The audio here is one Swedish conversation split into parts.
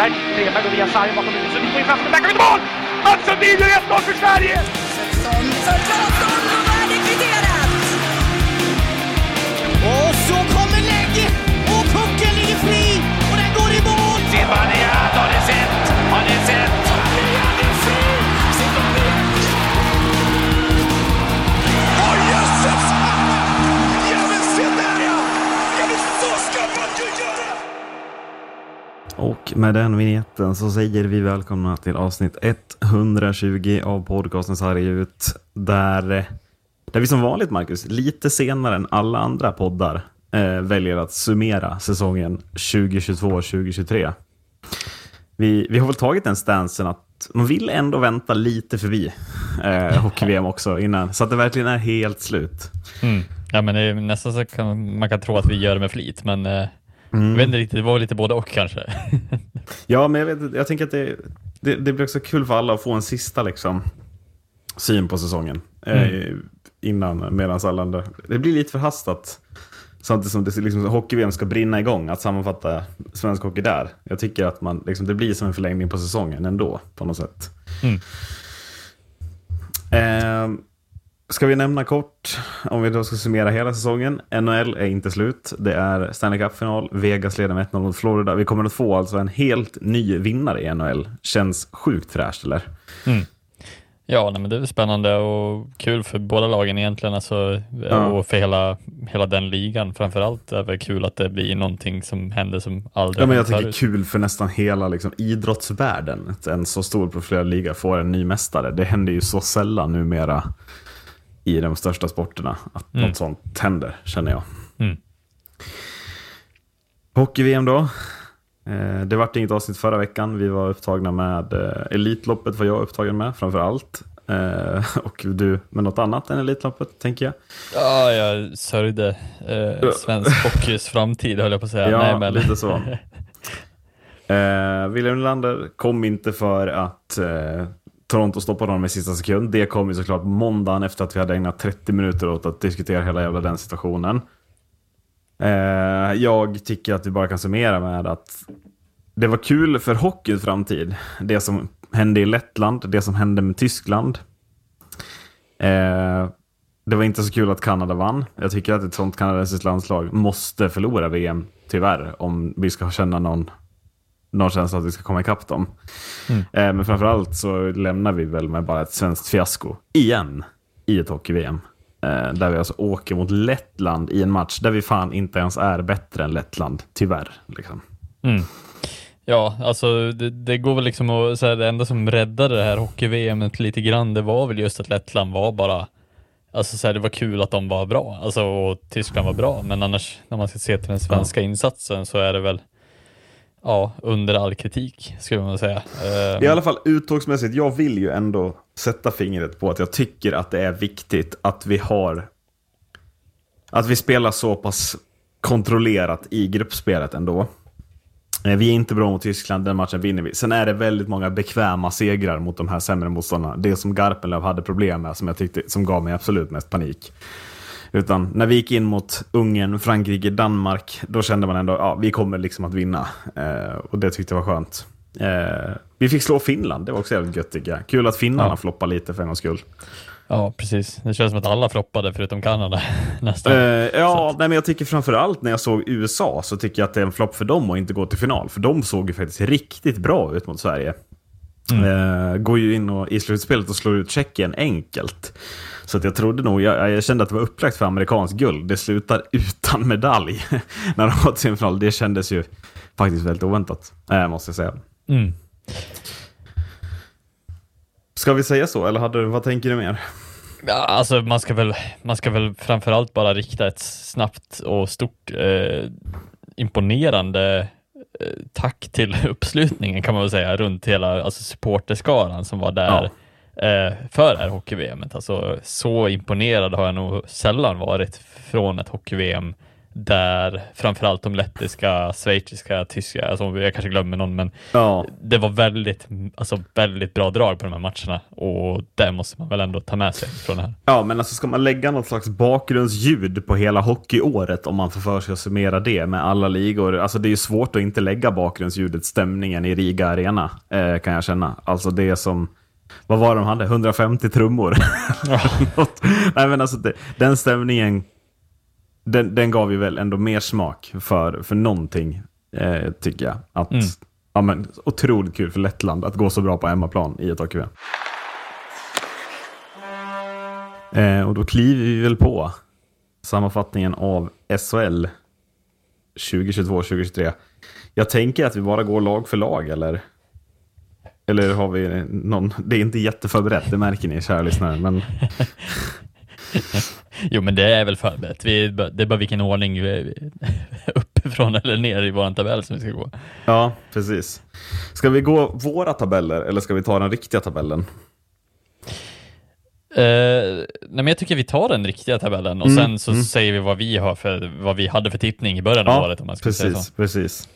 Redberg. Redberg går via sargen bakom huset. Sundin får in chansen. Där kan vi mål! Mats Sundin gör 1-0 för Sverige! Och med den vignetten så säger vi välkomna till avsnitt 120 av podcasten Sarg ut. Där, eh, där vi som vanligt, Marcus, lite senare än alla andra poddar eh, väljer att summera säsongen 2022-2023. Vi, vi har väl tagit den stansen att man vill ändå vänta lite förbi eh, hockey-VM också innan, så att det verkligen är helt slut. Mm. Ja, men det är nästan så kan man kan tro att vi gör det med flit, men eh, Mm. jag vet inte riktigt, det var lite både och kanske. Ja, men jag, vet, jag tänker att det, det, det blir också kul för alla att få en sista liksom, syn på säsongen. Eh, innan, medan alla andra... Det blir lite förhastat. Samtidigt som det, liksom, hockey-VM ska brinna igång, att sammanfatta svensk hockey där. Jag tycker att man, liksom, det blir som en förlängning på säsongen ändå, på något sätt. Mm. Eh, ska vi nämna kort, om vi då ska summera hela säsongen. NHL är inte slut. Det är Stanley Cup-final. Vegas leder med 1-0 mot Florida. Vi kommer att få alltså en helt ny vinnare i NHL. Känns sjukt fräscht, eller? Ja, nej, men det är spännande och kul för båda lagen egentligen, alltså, Ja. och för hela, hela den ligan. Framförallt är det väl kul att det blir någonting som händer som aldrig Ja, men jag tänker förut. kul för nästan hela liksom, idrottsvärlden. Att en så stor profilerad liga får en ny mästare. Det händer ju så sällan numera i de största sporterna att Mm. något sånt händer, känner jag. Mm. Hockey-VM då. Eh, det vart inget avsnitt förra veckan. Vi var upptagna med eh, Elitloppet, var jag upptagen med framför allt. Eh, och du med något annat än Elitloppet, tänker jag. Ja, jag sörjde eh, svensk hockeys framtid höll jag på att säga. Ja, nej, men... lite så. Eh, William Nylander kom inte för att eh, Toronto stoppade honom i sista sekund. Det kom ju såklart måndagen efter att vi hade ägnat 30 minuter åt att diskutera hela jävla den situationen. Eh, jag tycker att vi bara kan summera med att det var kul för hockeyns framtid. Det som hände i Lettland, det som hände med Tyskland. Eh, det var inte så kul att Kanada vann. Jag tycker att ett sånt kanadensiskt landslag måste förlora VM, tyvärr, om vi ska känna någon, någon känsla att vi ska komma ikapp dem. Eh, men framförallt så lämnar vi väl med bara ett svenskt fiasko, igen, i ett hockey-VM. Eh, där vi alltså åker mot Lettland i en match där vi fan inte ens är bättre än Lettland, tyvärr. Liksom. Mm. Ja, alltså det, det går väl liksom att säga det enda som räddade det här hockey-VM lite grann, det var väl just att Lettland var bara Alltså så här, det var kul att de var bra, alltså och Tyskland var bra, men annars när man ska se till den svenska insatsen så är det väl ja, under all kritik skulle man säga. I alla fall uttågsmässigt, jag vill ju ändå sätta fingret på att jag tycker att det är viktigt att vi har att vi spelar så pass kontrollerat i gruppspelet ändå. Eh, Vi är inte bra mot Tyskland, den matchen vinner vi. Sen är det väldigt många bekväma segrar mot de här sämre motståndarna. Det som Garpenlöv hade problem med, som jag tyckte som gav mig absolut mest panik. Utan när vi gick in mot Ungern, Frankrike, Danmark, då kände man ändå ja, vi kommer liksom att vinna. Eh, och det tyckte jag var skönt. Eh, vi fick slå Finland, det var också jävligt gött tycker jag. Kul att finnarna Ja. floppar lite för en gångs skull. Ja, precis. Det känns som att alla floppade förutom Kanada nästan. Eh, ja, nej, men jag tycker framförallt när jag såg USA så tycker jag att det är en flopp för dem att inte gå till final. För de såg ju faktiskt riktigt bra ut mot Sverige. Eh, går ju in och, i slutspelet och slår ut Tjeckien enkelt. Så att jag trodde nog, jag, jag kände att det var upplagt för amerikansk guld. Det slutar utan medalj när de var till semifinal. Det kändes ju faktiskt väldigt oväntat, eh, måste jag säga. Mm. Ska vi säga så, eller hade, vad tänker du mer? Ja, alltså man ska väl, man ska väl framförallt bara rikta ett snabbt och stort eh, imponerande eh, tack till uppslutningen kan man väl säga runt hela alltså supporterskaran som var där eh, för det här hockey-VMet. Alltså, så imponerad har jag nog sällan varit från ett hockey-VM där framförallt de lettiska, schweiziska, tyska, alltså jag kanske glömmer någon, men Ja, det var väldigt, alltså väldigt bra drag på de här matcherna och det måste man väl ändå ta med sig från det här. ja, men alltså ska man lägga något slags bakgrundsljud på hela hockeyåret om man får för sig att summera det med alla ligor. Alltså det är ju svårt att inte lägga bakgrundsljudet, stämningen i Riga Arena, eh, kan jag känna. Alltså det som, vad var de hade? 150 trummor? Något. Nej men alltså det, den stämningen, den, den gav ju väl ändå mer smak för, för någonting, eh, tycker jag. Att, Mm. ja, men, otroligt kul för Lettland att gå så bra på hemmaplan i ett hockey eh, Och då kliver vi väl på sammanfattningen av SHL 2022-2023. Jag tänker att vi bara går lag för lag, eller? Eller har vi någon... Det är inte jätteförberett, det märker ni, kära lyssnare. Men Jo, men det är väl förberett. Vi, det är bara vilken ordning vi, uppifrån eller ner i vår tabell som vi ska gå. ja, precis. Ska vi gå våra tabeller, eller ska vi ta den riktiga tabellen? Eh, nej, men jag tycker vi tar den riktiga tabellen och Mm, sen så mm. säger vi vad vi har för, vad vi hade för tippning i början av året om man ska säga precis. så. precis.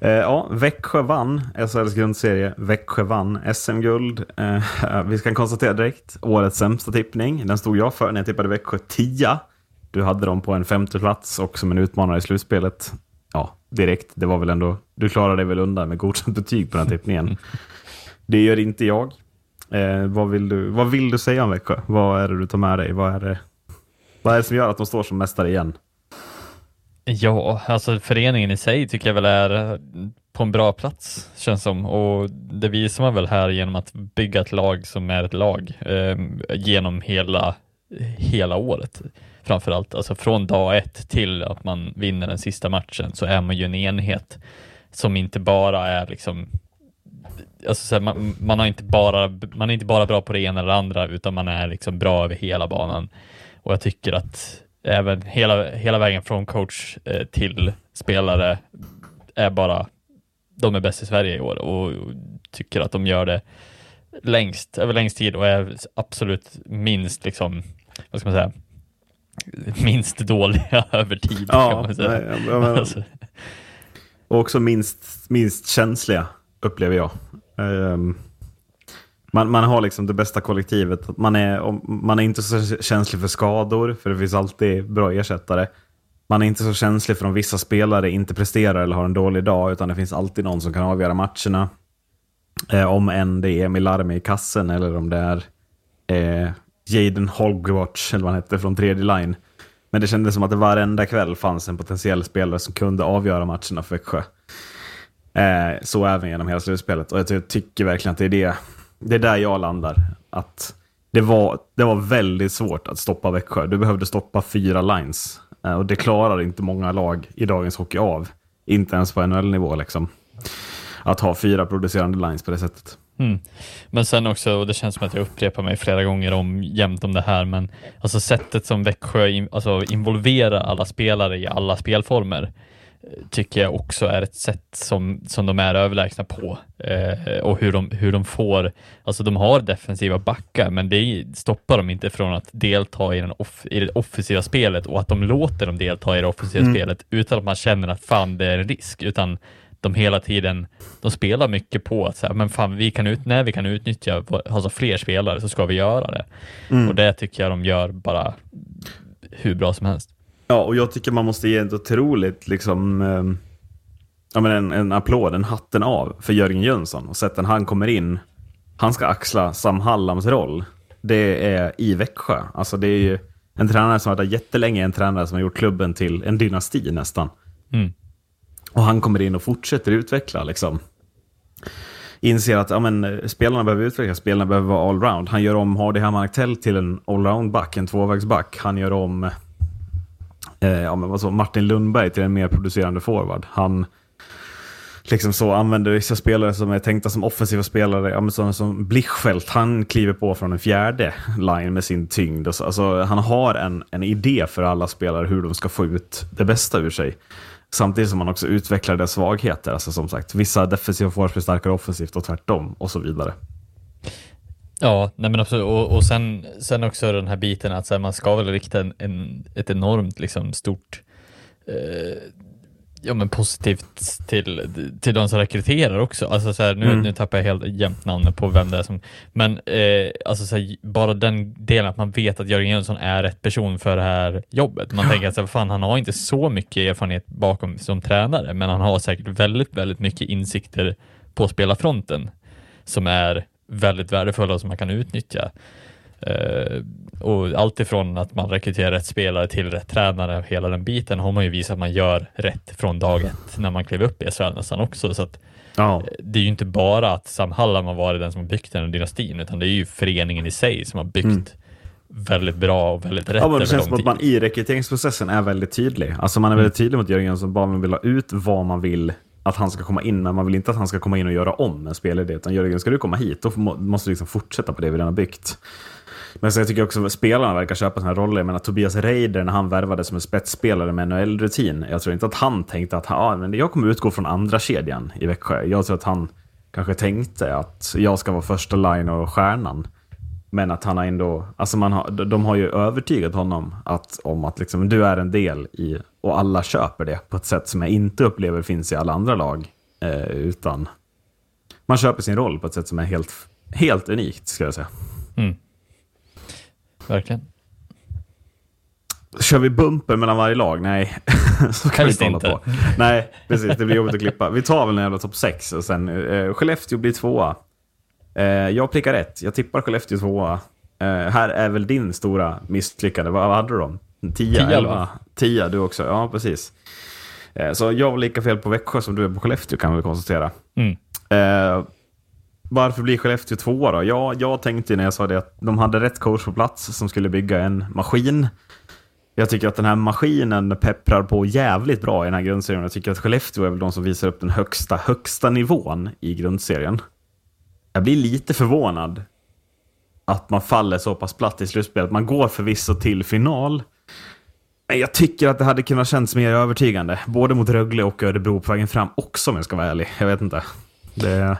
Eh, ja, Växjö vann SHLs grundserie. Växjö vann SM-guld. Eh, vi ska konstatera direkt, årets sämsta tippning. Den stod jag för när jag tippade Växjö 10. Du hade dem på en femte plats och som en utmanare i slutspelet. Ja, direkt. Det var väl ändå, du klarade dig väl undan med godkänt betyg på den här tippningen. Det gör inte jag. Eh, vad, vill du, vad vill du säga om Växjö? Vad är det du tar med dig? Vad är det, vad är det som gör att de står som mästare igen? Ja, alltså föreningen i sig tycker jag väl är eh, på en bra plats, känns som. Och det visar man väl här genom att bygga ett lag som är ett lag eh, genom hela, hela året. Framförallt, alltså från dag ett till att man vinner den sista matchen så är man ju en enhet som inte bara är liksom Alltså så här, man, man, har inte bara, man är inte bara bra på det ena eller andra utan man är liksom bra över hela banan. Och jag tycker att även hela, hela vägen från coach eh, till spelare är bara, de är bäst i Sverige i år och, tycker att de gör det längst, över längst tid och är absolut minst liksom, vad ska man säga, minst dåliga över tid kan man säga. nej, jag menar- Alltså, Och också minst, minst känsliga, upplever jag. Ehm, man, man har liksom det bästa kollektivet. Man är, man är inte så känslig för skador, för det finns alltid bra ersättare. Man är inte så känslig för om vissa spelare inte presterar eller har en dålig dag, utan det finns alltid någon som kan avgöra matcherna. Eh, om än det är Milarmi i kassen eller om det är eh, Jaden Hogwatch, eller vad han hette, från tredje line. Men det kändes som att det varenda kväll fanns en potentiell spelare som kunde avgöra matcherna för Växjö. Eh, så även genom hela slutspelet. Och jag tycker verkligen att det är det. Det är där jag landar. Att det var, det var väldigt svårt att stoppa Växjö. Du behövde stoppa fyra lines. Eh, och det klarar inte många lag i dagens hockey av. Inte ens på NHL-nivå liksom. Att ha fyra producerande lines på det sättet. Mm. Men sen också, och det känns som att jag upprepar mig flera gånger om jämt om det här, men alltså sättet som Växjö in, alltså involverar alla spelare i alla spelformer tycker jag också är ett sätt som, som de är överlägsna på. Eh, och hur de, hur de får, alltså de har defensiva backar, men det stoppar dem inte från att delta i, den off, i det offensiva spelet och att de låter dem delta i det offensiva spelet utan att man känner att fan det är en risk, utan de hela tiden, de spelar mycket på att så här, men fan, vi kan ut, när vi kan utnyttja alltså fler spelare så ska vi göra det. Och det tycker jag de gör bara hur bra som helst. Ja, och jag tycker man måste ge ett otroligt, liksom, ehm, ja, men en, en applåd, en hatten av för Jörgen Jönsson. Och sättet han kommer in, han ska axla Sam Hallams roll. Det är i Växjö. Alltså det är ju en tränare som har varit där jättelänge, en tränare som har gjort klubben till en dynasti nästan. Mm. Och han kommer in och fortsätter utveckla liksom. Inser att ja, men, eh, spelarna behöver utvecklas, spelarna behöver vara allround. Han gör om Hardy Hammar till en allround-back, en tvåvägsback. Han gör om eh, ja, men vad så, Martin Lundberg till en mer producerande forward. Han liksom så använder vissa spelare som är tänkta som offensiva spelare, ja, men som, som Blichfeldt, han kliver på från en fjärde line med sin tyngd. Alltså, han har en, en idé för alla spelare hur de ska få ut det bästa ur sig. Samtidigt som man också utvecklar deras svagheter. Alltså som sagt, vissa defensiva forwards blir starkare offensivt och tvärtom och så vidare. Ja, nej men absolut. Och, och sen, sen också den här biten att här, man ska väl rikta en, en, ett enormt liksom, stort eh, ja, men positivt till, till de som rekryterar också. Alltså så här, nu, Mm. nu tappar jag helt jämnt namnet på vem det är som, men eh, alltså så här, bara den delen att man vet att Jörgen Jönsson är rätt person för det här jobbet. Man tänker att så här, fan, han har inte så mycket erfarenhet bakom som tränare, men han har säkert väldigt, väldigt mycket insikter på spelarfronten som är väldigt värdefulla som man kan utnyttja. Eh, och allt ifrån att man rekryterar rätt spelare till rätt tränare hela den biten har man ju visat att man gör rätt från dag ett när man klev upp i SHL nästan också. Så att Ja. det är ju inte bara att Sam Hallam har varit den som har byggt den här dynastin, utan det är ju föreningen i sig som har byggt väldigt bra och väldigt rätt Ja, men det känns som att man i rekryteringsprocessen är väldigt tydlig. Alltså man är väldigt tydlig mot Jörgen Jönsson, bara vill ha ut vad man vill att han ska komma in, men man vill inte att han ska komma in och göra om en spelidé. Utan Jörgen, ska du komma hit, då måste du liksom fortsätta på det vi redan har byggt. Men så jag tycker också att spelarna verkar köpa sina roller. Jag menar Tobias Reider när han värvade som en spetsspelare med NHL-rutin. Jag tror inte att han tänkte att ah, men jag kommer utgå från andra kedjan i Växjö. Jag tror att han kanske tänkte att jag ska vara första line och stjärnan. Men att han har ändå, alltså man har, de har ju övertygat honom att, om att liksom, du är en del i, och alla köper det på ett sätt som jag inte upplever finns i alla andra lag. Eh, utan man köper sin roll på ett sätt som är helt, helt unikt, skulle jag säga. Verkligen. Kör vi bumper mellan varje lag? Nej, så kan Helst vi inte hålla på. Nej, precis. Det blir jobbigt att klippa. Vi tar väl en jävla topp 6 och sen eh, Skellefteå blir tvåa. Eh, jag prickar rätt. Jag tippar Skellefteå tvåa. Eh, här är väl din stora misslyckande. Vad, hade de? 10, Tio, 11? 10 du också. Ja, precis. Eh, så jag var lika fel på Växjö som du är på Skellefteå kan vi konstatera. Mm. Eh, varför blir Skellefteå tvåa då? Ja, jag tänkte när jag sa det att de hade rätt coach på plats som skulle bygga en maskin. Jag tycker att den här maskinen pepprar på jävligt bra i den här grundserien. Jag tycker att Skellefteå är väl de som visar upp den högsta, högsta nivån i grundserien. Jag blir lite förvånad att man faller så pass platt i slutspelet. Man går förvisso till final. Men jag tycker att det hade kunnat kännas mer övertygande. Både mot Rögle och Örebro på vägen fram också om jag ska vara ärlig. Jag vet inte. Det...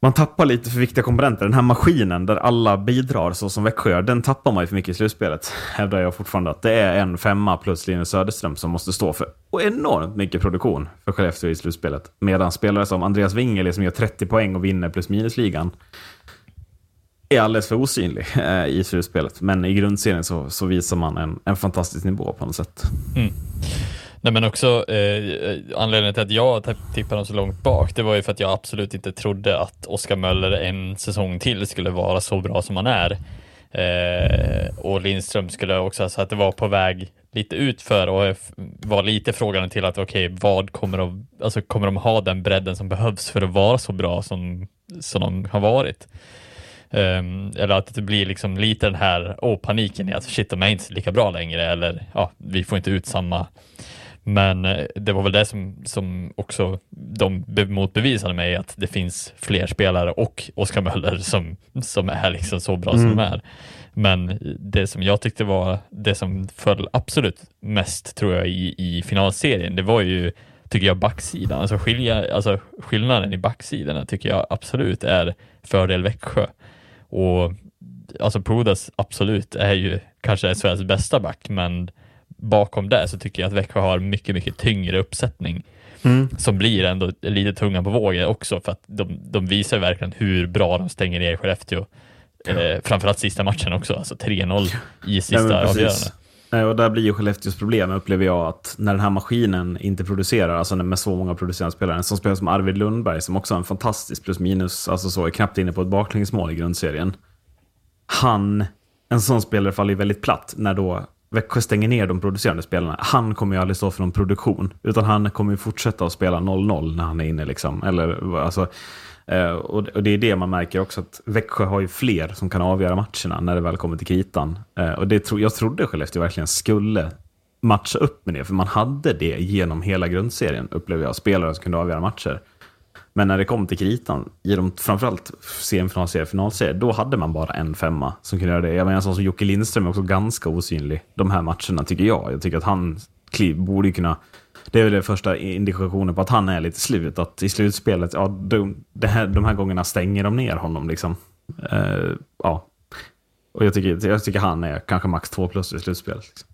Man tappar lite för viktiga komponenter. Den här maskinen där alla bidrar så som Växjö gör, den tappar man ju för mycket i slutspelet. Hävdar jag fortfarande att det är en femma plus Linus Söderström som måste stå för och enormt mycket produktion för Skellefteå i slutspelet. Medan spelare som Andreas Wingeli som gör 30 poäng och vinner plus minus-ligan är alldeles för osynlig eh, i slutspelet. Men i grundserien så, så visar man en, en fantastisk nivå på något sätt. Mm. Nej men också eh, anledningen till att jag tippade dem så långt bak, det var ju för att jag absolut inte trodde att Oskar Möller en säsong till skulle vara så bra som han är. Eh, och Lindström skulle också, så att det var på väg lite utför och var lite frågan till att okej, vad kommer de, alltså kommer de ha den bredden som behövs för att vara så bra som, som de har varit? Ehm, eller att det blir liksom lite den här åh, paniken i att shit, de är inte lika bra längre eller ja, vi får inte ut samma. Men eh, det var väl det som, som också de be- motbevisade mig att det finns fler spelare och Oskar Möller som, som är liksom så bra som de är. Men det som jag tyckte var det som föll absolut mest tror jag i, i finalserien, det var ju tycker jag backsidan, alltså, skilja, alltså skillnaden i backsidorna tycker jag absolut är fördel Växjö. Och alltså Pudas absolut är ju kanske Sveriges bästa back, men bakom det så tycker jag att Växjö har mycket, mycket tyngre uppsättning som blir ändå lite tunga på vågen också för att de, de visar verkligen hur bra de stänger ner Skellefteå. Eh, framförallt sista matchen också, alltså 3-0 i sista Nej, men precis. avgörande. Nej, Och där blir ju Skellefteås problem, upplever jag, att när den här maskinen inte producerar, alltså med så många producerande spelare, en som spelar som Arvid Lundberg, som också har en fantastisk plus minus, alltså så, är knappt inne på ett baklängesmål i grundserien. Han, en sån spelare faller ju väldigt platt när då Växjö stänger ner de producerande spelarna. Han kommer ju aldrig stå för någon produktion, utan han kommer ju fortsätta att spela 0-0 när han är inne liksom. Eller, alltså, Eh, och och det är det man märker också, att Växjö har ju fler som kan avgöra matcherna när det väl kommer till kritan. Eh, Och det tro, jag trodde Skellefteå verkligen skulle matcha upp med det, för man hade det genom hela grundserien, upplever jag, spelare som kunde avgöra matcher. Men när det kom till kritan, i de framförallt semifinal, och finalserie, då hade man bara en femma som kunde göra det. Jag menar, en sån som Jocke Lindström är också ganska osynlig de här matcherna, tycker jag. Jag tycker att han borde kunna... Det är väl den första indikationen på att han är lite slut. Att i slutspelet, ja, de, här, de här gångerna stänger de ner honom. Liksom. Eh, ja. Och jag tycker, jag tycker han är kanske max två plus i slutspelet. Liksom.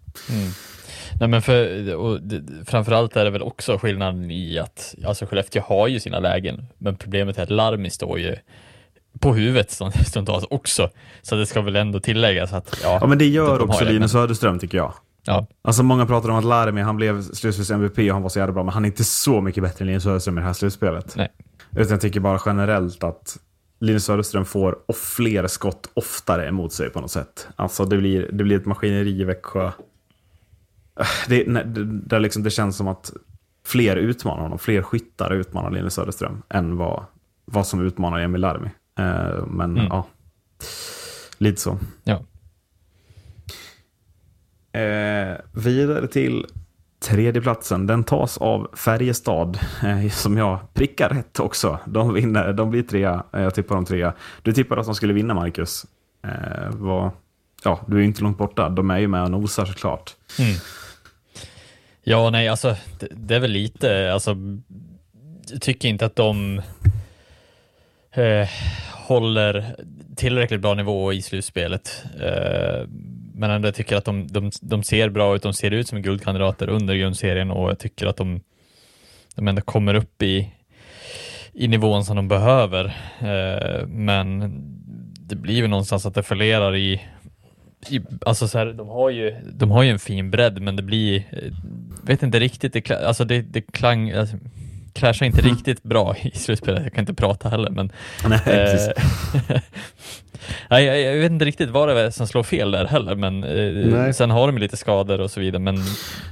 Nej men för, och det, framförallt är det väl också skillnaden i att, alltså Skellefteå har ju sina lägen, men problemet är att Larmi står ju på huvudet stund- stundtals också. Så det ska väl ändå tilläggas att, ja. Ja, men det gör de också Linus men- Söderström tycker jag. Ja, Alltså många pratar om att Larmi, han blev slutspels MVP och han var så jävla bra, men han är inte så mycket bättre än Linus Söderström i det här slutspelet. nej. Utan jag tycker bara generellt att Linus Söderström får fler skott oftare emot sig på något sätt. Alltså det blir, det blir ett maskineri i Växjö. Äh, Det, där liksom, det känns som att fler utmanar honom, fler skyttar utmanar Linus Söderström än vad, vad som utmanar Emil Larmi. Eh, men Mm. ja, lite så. Ja. Eh, vidare till tredjeplatsen. Den tas av Färjestad, eh, som jag prickar rätt också. De, vinner, de blir trea, eh, jag tippar dem trea. Du tippade att de skulle vinna, Marcus. Eh, var, ja, du är ju inte långt borta. De är ju med och nosar såklart. Mm. Ja, nej, alltså det, det är väl lite, alltså jag tycker inte att de eh, håller tillräckligt bra nivå i slutspelet. Eh, men ändå jag tycker att de, de, de ser bra ut, de ser ut som guldkandidater under grundserien och jag tycker att de, de ändå kommer upp i, i nivån som de behöver. Eh, men det blir ju någonstans att det fallerar i, i alltså så här, de, har ju, de har ju en fin bredd, men det blir, eh, vet inte riktigt, det, alltså det, det klang, alltså, clashar inte riktigt bra i slutspelet. Jag kan inte prata heller, men Nej. Eh, Nej, jag, jag vet inte riktigt vad det är som slår fel där heller, men eh, sen har de lite skador och så vidare, men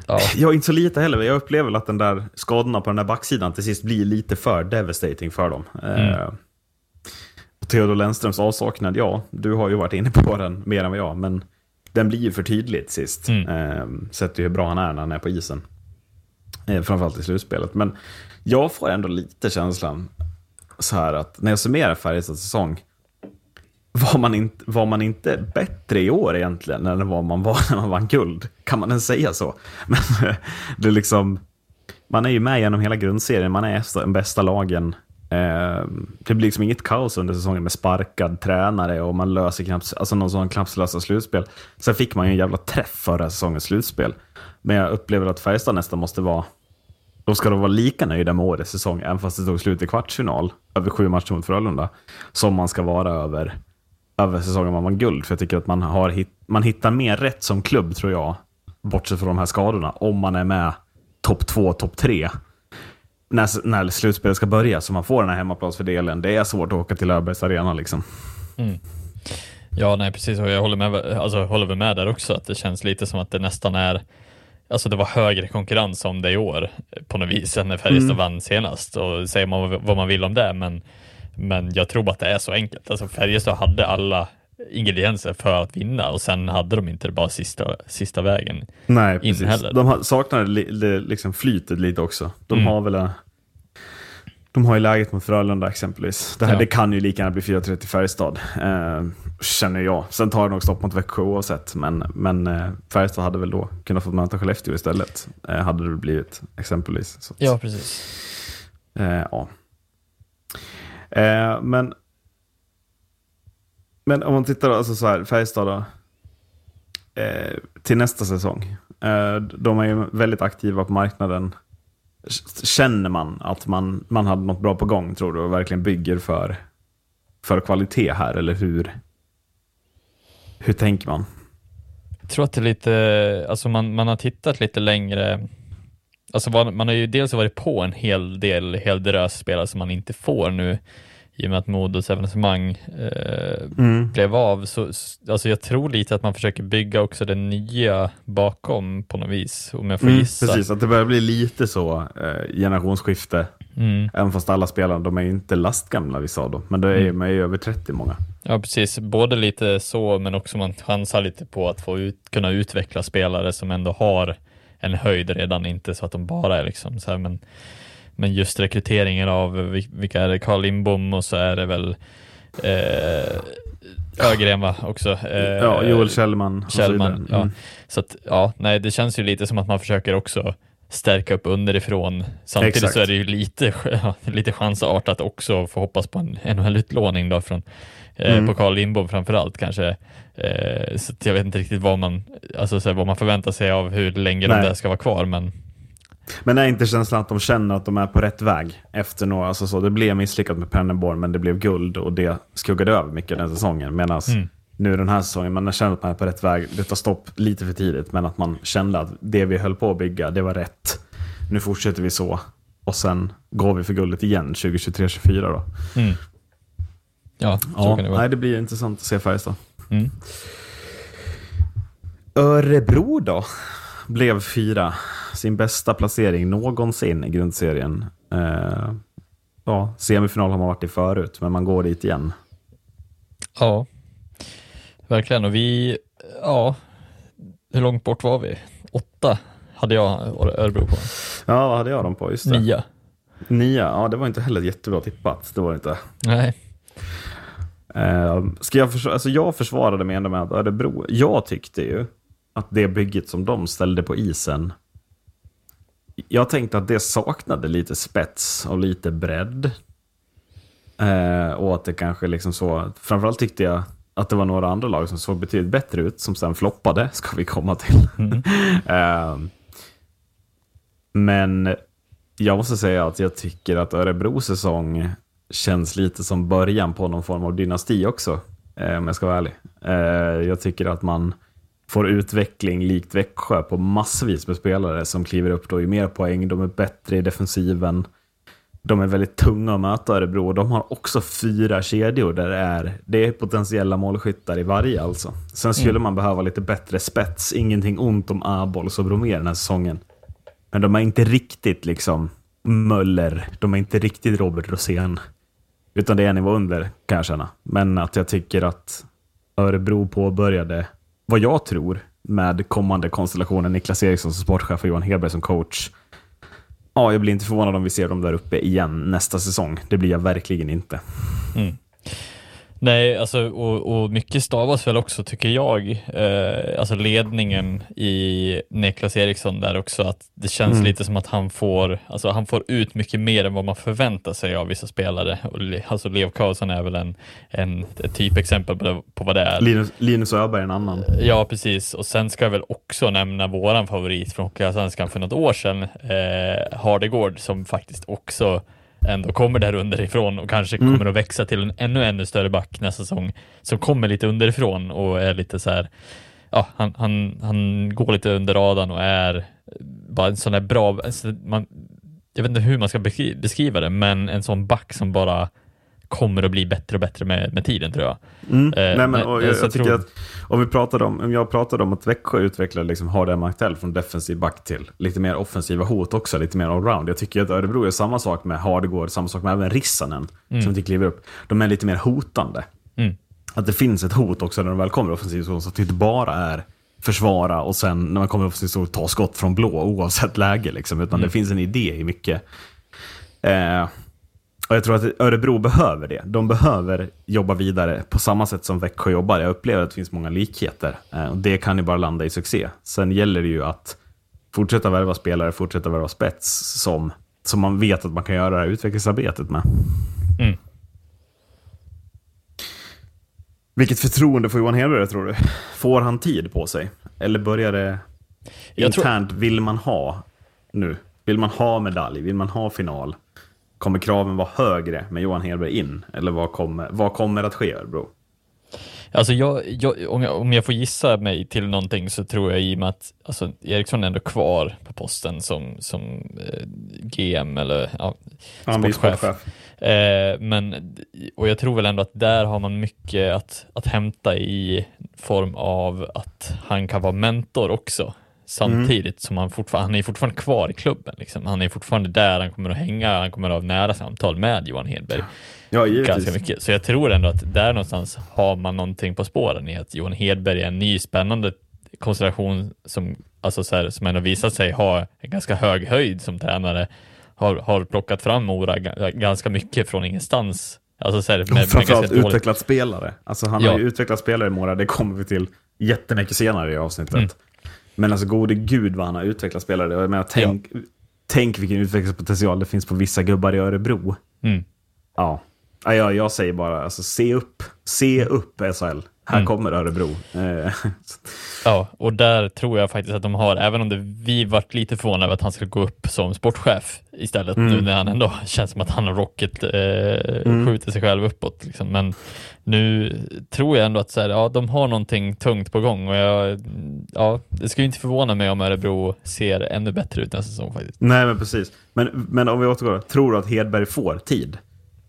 ja, Jag är inte så lite heller. Jag upplever väl att den där skadorna på den där backsidan till sist blir lite för devastating för dem. Eh, och Theodor Lennströms avsaknad, ja, du har ju varit inne på den mer än vad jag, men den blir ju för tydligt sist. Mm. Eh, sett hur bra han är när han är på isen. Eh, framförallt i slutspelet. Men jag får ändå lite känslan så här att när jag summerar Färjestads säsong var man, inte, var man inte bättre i år egentligen än vad man var när man vann guld? Kan man ens säga så? Men det är liksom, man är ju med genom hela grundserien, man är den bästa lagen. Eh, det blir liksom inget kaos under säsongen med sparkad tränare och man löser knappt, alltså någon sån knappt lösa slutspel. Sen fick man ju en jävla träff förra säsongens slutspel. Men jag upplever att Färjestad nästan måste vara då ska de vara lika nöjda med årets säsong, även fast det tog slut i kvartsfinal, över sju matcher mot Frölunda, som man ska vara över, över säsongen man vann guld. För jag tycker att man, har hit, man hittar mer rätt som klubb, tror jag, bortsett från de här skadorna, om man är med topp två, topp tre. När, när slutspelet ska börja, så man får den här hemmaplansfördelen. Det är svårt att åka till Löfbergs arena liksom. Mm. ja, nej precis, och jag håller med, alltså, håller väl med där också, att det känns lite som att det nästan är Alltså det var högre konkurrens om det i år på något vis än när Färjestad vann senast och säger man vad- man vill om det men, men jag tror att det är så enkelt. Alltså Färjestad hade alla ingredienser för att vinna och sen hade de inte bara sista, sista vägen. Nej, Inte precis. heller. De saknar li, li, liksom flytet lite också. De Mm. har väl... De har ju läget mot Frölunda exempelvis. Det, här, Ja. det kan ju lika gärna bli 4-3 Färjestad, eh, känner jag. Sen tar det nog stopp mot Växjö oavsett, men, men eh, Färjestad hade väl då kunnat få möta Skellefteå istället. Eh, hade det blivit exempelvis. Så Ja, precis. Eh, ja. Eh, men, men om man tittar alltså så här, Färjestad då. Eh, till nästa säsong. De är ju väldigt aktiva på marknaden. Känner man att man, man hade något bra på gång tror du och verkligen bygger för, för kvalitet här eller hur? Hur tänker man? Jag tror att det är lite, alltså man, man har tittat lite längre, alltså man har ju dels varit på en hel del, hel drös spelare som man inte får nu i och med att Modos evenemang eh, blev av. Så, alltså jag tror lite att man försöker bygga också det nya bakom på något vis, om jag får gissa. Precis, att det börjar bli lite så eh, generationsskifte. Mm. Även fast alla spelare, de är ju inte lastgamla vissa av dem. Men det är, Mm. de är ju över 30 många. Ja, precis. Både lite så, men också man chansar lite på att få ut, kunna utveckla spelare som ändå har en höjd redan, inte så att de bara är liksom så här, men, men just rekryteringen av, vil- vilka är det, Carl Lindbom och så är det väl eh, Ögren va, också. Eh, Ja, Joel Kjellman. Kjellman, vidare. ja. Mm. Så att, ja, nej, det känns ju lite som att man försöker också stärka upp underifrån. Samtidigt Exakt. så är det ju lite, ja, lite chansartat också att få hoppas på en NHL-utlåning då från Eh, Mm. På Carl Lindbom framförallt kanske. Eh, så jag vet inte riktigt vad man, alltså, så här, vad man förväntar sig av hur länge Nej. de där ska vara kvar. Men Men är inte känslan att de känner att de är på rätt väg? Efter några, alltså så, det blev misslyckat med Penneborn, men det blev guld och det skuggade över mycket den säsongen. Medan Mm. nu den här säsongen, man känner att man är på rätt väg. Det tar stopp lite för tidigt, men att man kände att det vi höll på att bygga, det var rätt. Nu fortsätter vi så. Och sen går vi för guldet igen 2023-2024 då. mm. ja, så Ja, kan det vara. nej, det blir intressant att se Färjestad. Mm. Örebro då? Blev fyra. Sin bästa placering någonsin i grundserien. Eh, ja, semifinal har man varit i förut, men man går dit igen. Ja, verkligen. Och vi, ja, hur långt bort var vi? Åtta hade jag Örebro på. Ja, vad hade jag dem på? Just det. Nia. Nia. Ja, det var inte heller jättebra tippat. Det var inte. Nej. Eh, ska jag, försvara, alltså jag försvarade mig ändå med att Örebro, jag tyckte ju att det bygget som de ställde på isen, jag tänkte att det saknade lite spets och lite bredd. Eh, och att det kanske liksom så, framförallt tyckte jag att det var några andra lag som såg betydligt bättre ut, som sen floppade, ska vi komma till. eh, men jag måste säga att jag tycker att Örebros säsong känns lite som början på någon form av dynasti också, eh, om jag ska vara ärlig. Eh, jag tycker att man får utveckling likt Växjö på massvis med spelare som kliver upp då i mer poäng, de är bättre i defensiven. De är väldigt tunga att möta Örebro och de har också fyra kedjor där det är, det är potentiella målskyttar i varje alltså. Sen skulle man behöva lite bättre spets, ingenting ont om Abols och Bromé den här säsongen. Men de är inte riktigt liksom Möller, de är inte riktigt Robert Rosén. Utan det är en nivå under, kan jag känna. Men att jag tycker att Örebro påbörjade, vad jag tror, med kommande konstellationen Niklas Eriksson som sportchef och Johan Hedberg som coach. Ja, jag blir inte förvånad om vi ser dem där uppe igen nästa säsong. Det blir jag verkligen inte. Mm. Nej, alltså, och, och mycket stavas väl också tycker jag, eh, alltså ledningen i Niklas Eriksson där också, att det känns Mm. lite som att han får, alltså han får ut mycket mer än vad man förväntar sig av vissa spelare. Och, alltså Leo Karlsson är väl en, en ett typexempel på, det, på vad det är. Linus, Linus Öberg är en annan. Ja, precis. Och sen ska jag väl också nämna våran favorit från Hockeyallsvenskan för något år sedan, eh, Hardegård, som faktiskt också ändå kommer där underifrån och kanske Mm. kommer att växa till en ännu, ännu större back nästa säsong, som kommer lite underifrån och är lite så här, ja, han, han, han går lite under radarn och är bara en sån där bra, alltså man, jag vet inte hur man ska beskri- beskriva det, men en sån back som bara kommer att bli bättre och bättre med, med tiden tror jag. Mm. Eh, Nej, men, så jag, jag jag tycker att om, vi pratade om, om jag pratade om att Växjö utvecklade liksom Hardem Martell från defensiv back till lite mer offensiva hot också, lite mer allround. Jag tycker att Örebro är samma sak med Hardegård, samma sak med även Rissanen, som inte kliver upp. De är lite mer hotande. Mm. Att det finns ett hot också när de väl kommer i offensiv zon, så att det inte bara är försvara och sen när man kommer i offensiv zon ta skott från blå oavsett läge. Liksom, utan det finns en idé i mycket. Eh, och jag tror att Örebro behöver det. De behöver jobba vidare på samma sätt som Växjö jobbar. Jag upplever att det finns många likheter. Eh, och det kan ju bara landa i succé. Sen gäller det ju att fortsätta värva spelare, fortsätta värva spets som, som man vet att man kan göra det här utvecklingsarbetet med. Mm. Vilket förtroende får Johan Hedberg tror du? Får han tid på sig? Eller börjar det Jag tror- internt, vill man ha nu? Vill man ha medalj? Vill man ha final? Kommer kraven vara högre med Johan Hedberg in? Eller vad kommer, vad kommer att ske Örebro? Alltså jag, jag, om, jag, om jag får gissa mig till någonting så tror jag i och med att alltså, Eriksson är ändå kvar på posten som, som eh, GM eller ja, sportchef. sportchef. Eh, men, och jag tror väl ändå att där har man mycket att, att hämta i form av att han kan vara mentor också. Samtidigt som han fortfarande, han är fortfarande kvar i klubben. Liksom. Han är fortfarande där, han kommer att hänga, han kommer att ha nära samtal med Johan Hedberg Ja, givetvis. ganska mycket. Så jag tror ändå att där någonstans har man någonting på spåren i att Johan Hedberg är en ny spännande konstellation som, alltså så här, som ändå visat sig ha en ganska hög höjd som tränare. Har, har plockat fram Mora ga- ganska mycket från ingenstans. Alltså så här, med, med Framförallt ganska dåligt- utvecklat spelare. Alltså han Ja. har ju utvecklat spelare i Mora, det kommer vi till jättemycket senare i avsnittet. Mm. Men alltså gode gud vad han har utvecklat spelare. Jag menar, tänk, tänk vilken utvecklingspotential det finns på vissa gubbar i Örebro. Mm. Ja. Ja, jag, jag säger bara, alltså, se upp. Se upp SHL. Här Mm. kommer Örebro. Eh, Ja, och där tror jag faktiskt att de har, även om det, vi vart lite förvånade över att han skulle gå upp som sportchef istället, nu när han ändå känns som att han har rocket eh, skjuter sig själv uppåt. Liksom. Men nu tror jag ändå att så här, ja, de har någonting tungt på gång och jag, ja, det skulle inte förvåna mig om Örebro ser ännu bättre ut nästa säsong faktiskt. Nej, men precis. Men, men om vi återgår, tror du att Hedberg får tid?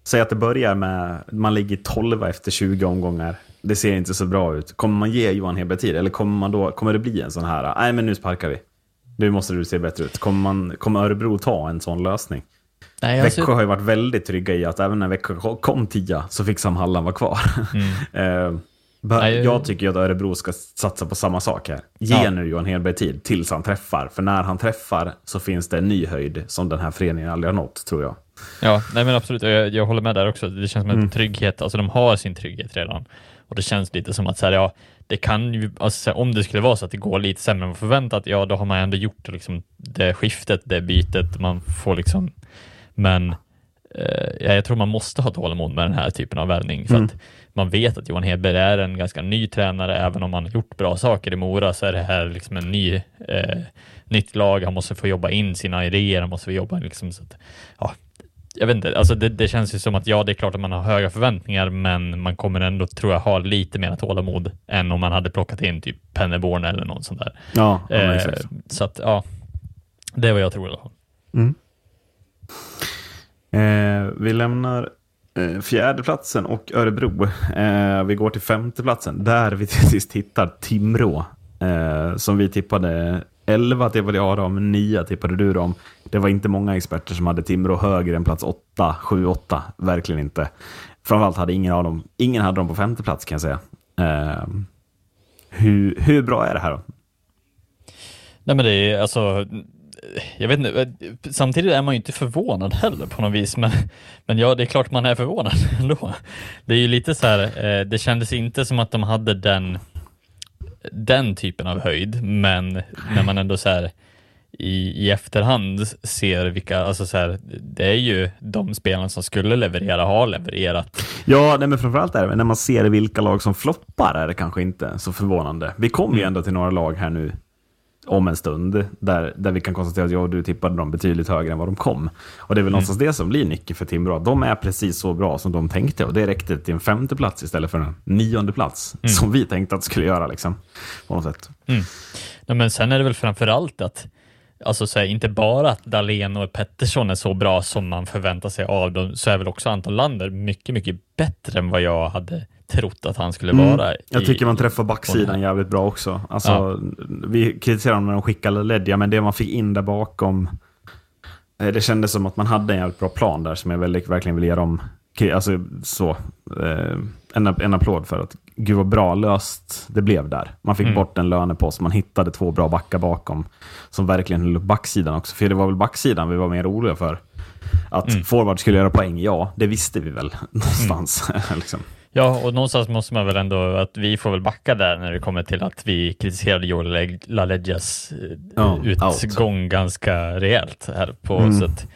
Säg att det börjar med, man ligger 12 efter 20 omgångar. Det ser inte så bra ut. Kommer man ge Johan Hedberg tid? Eller kommer, man då, kommer det bli en sån här, nej men nu sparkar vi. Nu måste du se bättre ut. Kommer, man, kommer Örebro ta en sån lösning? Nej, Växjö har ju varit väldigt trygga i att även när Växjö kom tia så fick Sam Halland vara kvar. Eh, ba- Nej, jag tycker att Örebro ska satsa på samma sak här. Ge Ja. nu Johan Hedberg tid tills han träffar. För när han träffar så finns det en ny höjd som den här föreningen aldrig har nått, tror jag. Ja, nej men absolut. Jag, jag håller med där också. Det känns som en trygghet, alltså de har sin trygghet redan. Och det känns lite som att så här, ja, det kan ju, alltså, här, om det skulle vara så att det går lite sämre än förväntat, ja då har man ändå gjort liksom, det skiftet, det bytet, man får liksom, men eh, ja, jag tror man måste ha tålamod med den här typen av värvning, för att man vet att Johan Hedberg är en ganska ny tränare, även om han har gjort bra saker i Mora, så är det här liksom en ny, eh, nytt lag, han måste få jobba in sina idéer, han måste få jobba liksom, så att, ja, jag vet inte, alltså det, det känns ju som att ja, det är klart att man har höga förväntningar, men man kommer ändå, tror jag, ha lite mer tålamod än om man hade plockat in typ Penneborn eller något sånt där. Ja, ja Eh, exakt. så att, ja, det är vad jag tror i alla fall. Eh, vi lämnar eh, fjärdeplatsen och Örebro. Eh, vi går till femteplatsen där vi till sist hittar Timrå. Eh, som vi tippade 11 tippade jag dem, 9 tippade du dem. Det var inte många experter som hade Timrå högre än plats 8, 7, 8. Verkligen inte. Framförallt hade ingen av dem, ingen hade dem på femte plats kan jag säga. Eh, hur, hur bra är det här då? Nej men det är alltså, jag vet inte, samtidigt är man ju inte förvånad heller på något vis, men, men ja, det är klart man är förvånad ändå. Det är ju lite så här, eh, det kändes inte som att de hade den, den typen av höjd, men när man ändå så här i, i efterhand ser vilka, alltså så här, det är ju de spelarna som skulle leverera har levererat. Ja, nej, men framförallt är det när man ser vilka lag som floppar är det kanske inte så förvånande. Vi kommer ju ändå till några lag här nu om en stund där, där vi kan konstatera att jag och du tippade dem betydligt högre än vad de kom. Och det är väl någonstans det som blir nyckeln för Timrå. De är precis så bra som de tänkte och det räckte till en femte plats istället för en nionde plats som vi tänkte att det skulle göra. Liksom, på något sätt. Nej, men sen är det väl framför allt att Alltså så här, inte bara att Dahlén och Pettersson är så bra som man förväntar sig av dem, så är väl också Anton Lander mycket, mycket bättre än vad jag hade trott att han skulle vara. Mm. Jag i- tycker man träffar backsidan här. jävligt bra också. Alltså, Ja. Vi kritiserar dem när de skickade Ledja, men det man fick in där bakom, eh, det kändes som att man hade en jävligt bra plan där som jag väldigt, verkligen vill ge dem alltså, så, eh, en, en applåd för att gud vad bra löst det blev där. Man fick Mm. bort en lönepost, man hittade två bra backar bakom som verkligen höll upp backsidan också. För det var väl backsidan vi var mer oroliga för. Att Mm. forward skulle göra poäng, ja, det visste vi väl någonstans. liksom. Ja, och någonstans måste man väl ändå, att vi får väl backa där när det kommer till att vi kritiserade Joel LaLeggias eh, Ja, utgång ganska rejält här på Mm. så att,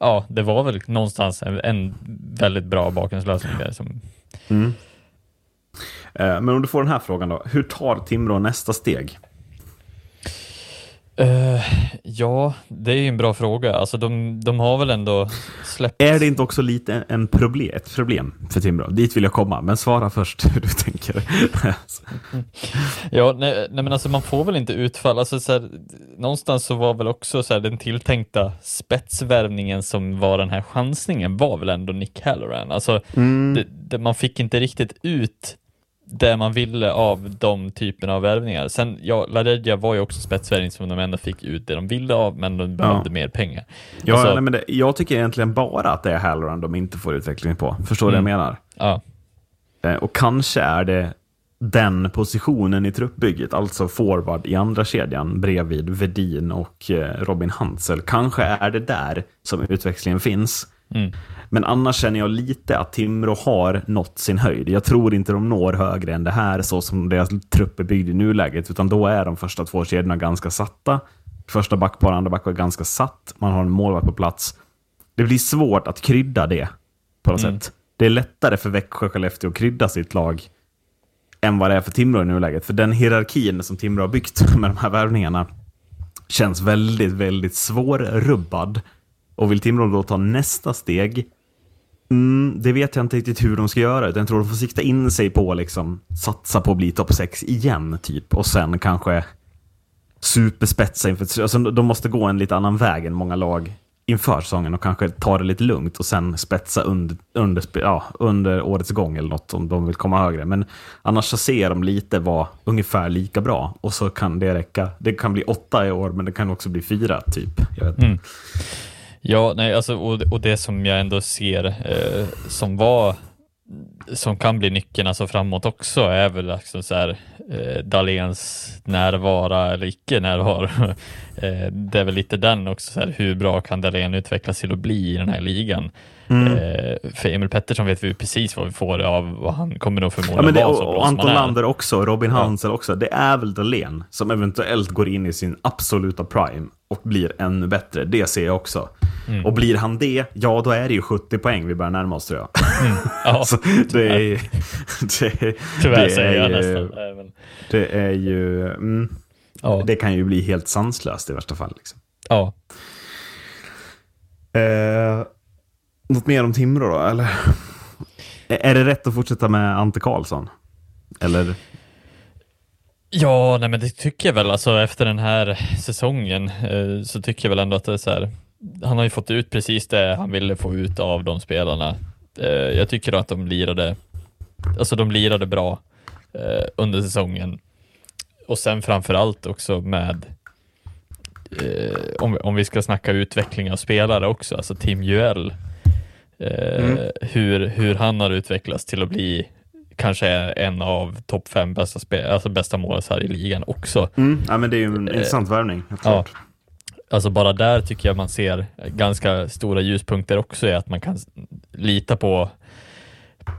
Ja, det var väl någonstans en, en väldigt bra bakgrundslösning där som Eh, Men om du får den här frågan då. Hur tar Timrå nästa steg? Eh, ja, det är ju en bra fråga. Alltså de, de har väl ändå släppt... Är det inte också lite en problem, ett problem för Timrå? Dit vill jag komma, men svara först hur du tänker. Ja, nej, nej men alltså man får väl inte utfall. Alltså, så här, någonstans så var väl också så här, den tilltänkta spetsvärvningen som var den här chansningen var väl ändå Nick Halloran. Alltså, det, det, man fick inte riktigt ut det man ville av de typerna av värvningar. Sen, ja, LaReggia var ju också spetsvärvning som de ändå fick ut det de ville av, men de behövde mer pengar. ja, Alltså, nej, men det, jag tycker egentligen bara att det är Halloran de inte får utveckling på. Förstår du Mm. vad jag menar? ja. Eh, Och kanske är det den positionen i truppbygget, alltså forward i andra kedjan bredvid Vedin och eh, Robin Hansel. Kanske är det där som utväxlingen finns. Mm. Men annars känner jag lite att Timrå har nått sin höjd. Jag tror inte de når högre än det här så som deras trupp är byggd i nuläget, utan då är de första två kedjorna ganska satta. Första backpar, andra backpar är ganska satt. Man har en målvakt på plats. Det blir svårt att krydda det på något Mm. sätt. det är lättare för Växjö Skellefteå att krydda sitt lag än vad det är för Timrå i nuläget. För den hierarkin som Timrå har byggt med de här värvningarna känns väldigt, väldigt svårrubbad. Och vill Timrå då ta nästa steg, mm, det vet jag inte riktigt hur de ska göra. Utan jag tror de får sikta in sig på liksom satsa på att bli topp 6 igen, typ. Och sen kanske superspetsa inför... Alltså, de måste gå en lite annan väg än många lag inför säsongen och kanske ta det lite lugnt och sen spetsa under, under, ja, under årets gång eller något om de vill komma högre. Men annars så ser de lite vara ungefär lika bra och så kan det räcka. Det kan bli åtta i år men det kan också bli fyra typ. Jag vet. Mm. Ja, nej, alltså, och, och det som jag ändå ser eh, som var som kan bli nyckeln alltså framåt också är väl liksom så här, eh, Dahléns närvara eller icke närvaro. eh, det är väl lite den också, så här, hur bra kan Dahlén utvecklas till att bli i den här ligan? Mm. Eh, för Emil Pettersson vet vi precis vad vi får av vad han kommer nog förmodligen ja, det, vara och, så bra och som Anton han är. Lander också, Robin Hansel också. Det är väl Dahlén som eventuellt går in i sin absoluta prime och blir ännu bättre. Det ser jag också. Mm. Och blir han det, ja då är det ju 70 poäng vi börjar närma oss tror jag. Ja, Så det är, det, tyvärr det säger jag nästan. Det är ju, mm, Ja, det kan ju bli helt sanslöst i värsta fall. Liksom. ja. Eh, något mer om Timrå då, eller? Är är det rätt att fortsätta med Ante Karlsson? Eller? Ja, nej men det tycker jag väl. Alltså efter den här säsongen eh, så tycker jag väl ändå att det är så här. Han har ju fått ut precis det han ville få ut av de spelarna. Eh, jag tycker att de lirade, alltså de lirade bra eh, under säsongen. Och sen framför allt också med, eh, om, om vi ska snacka utveckling av spelare också, alltså Tim Juel. Eh, hur, hur han har utvecklats till att bli kanske en av topp fem bästa, spe- alltså bästa målisar i ligan också. Mm, ja, men det är ju en intressant värvning. ja. Alltså bara där tycker jag man ser ganska stora ljuspunkter också i att man kan lita på,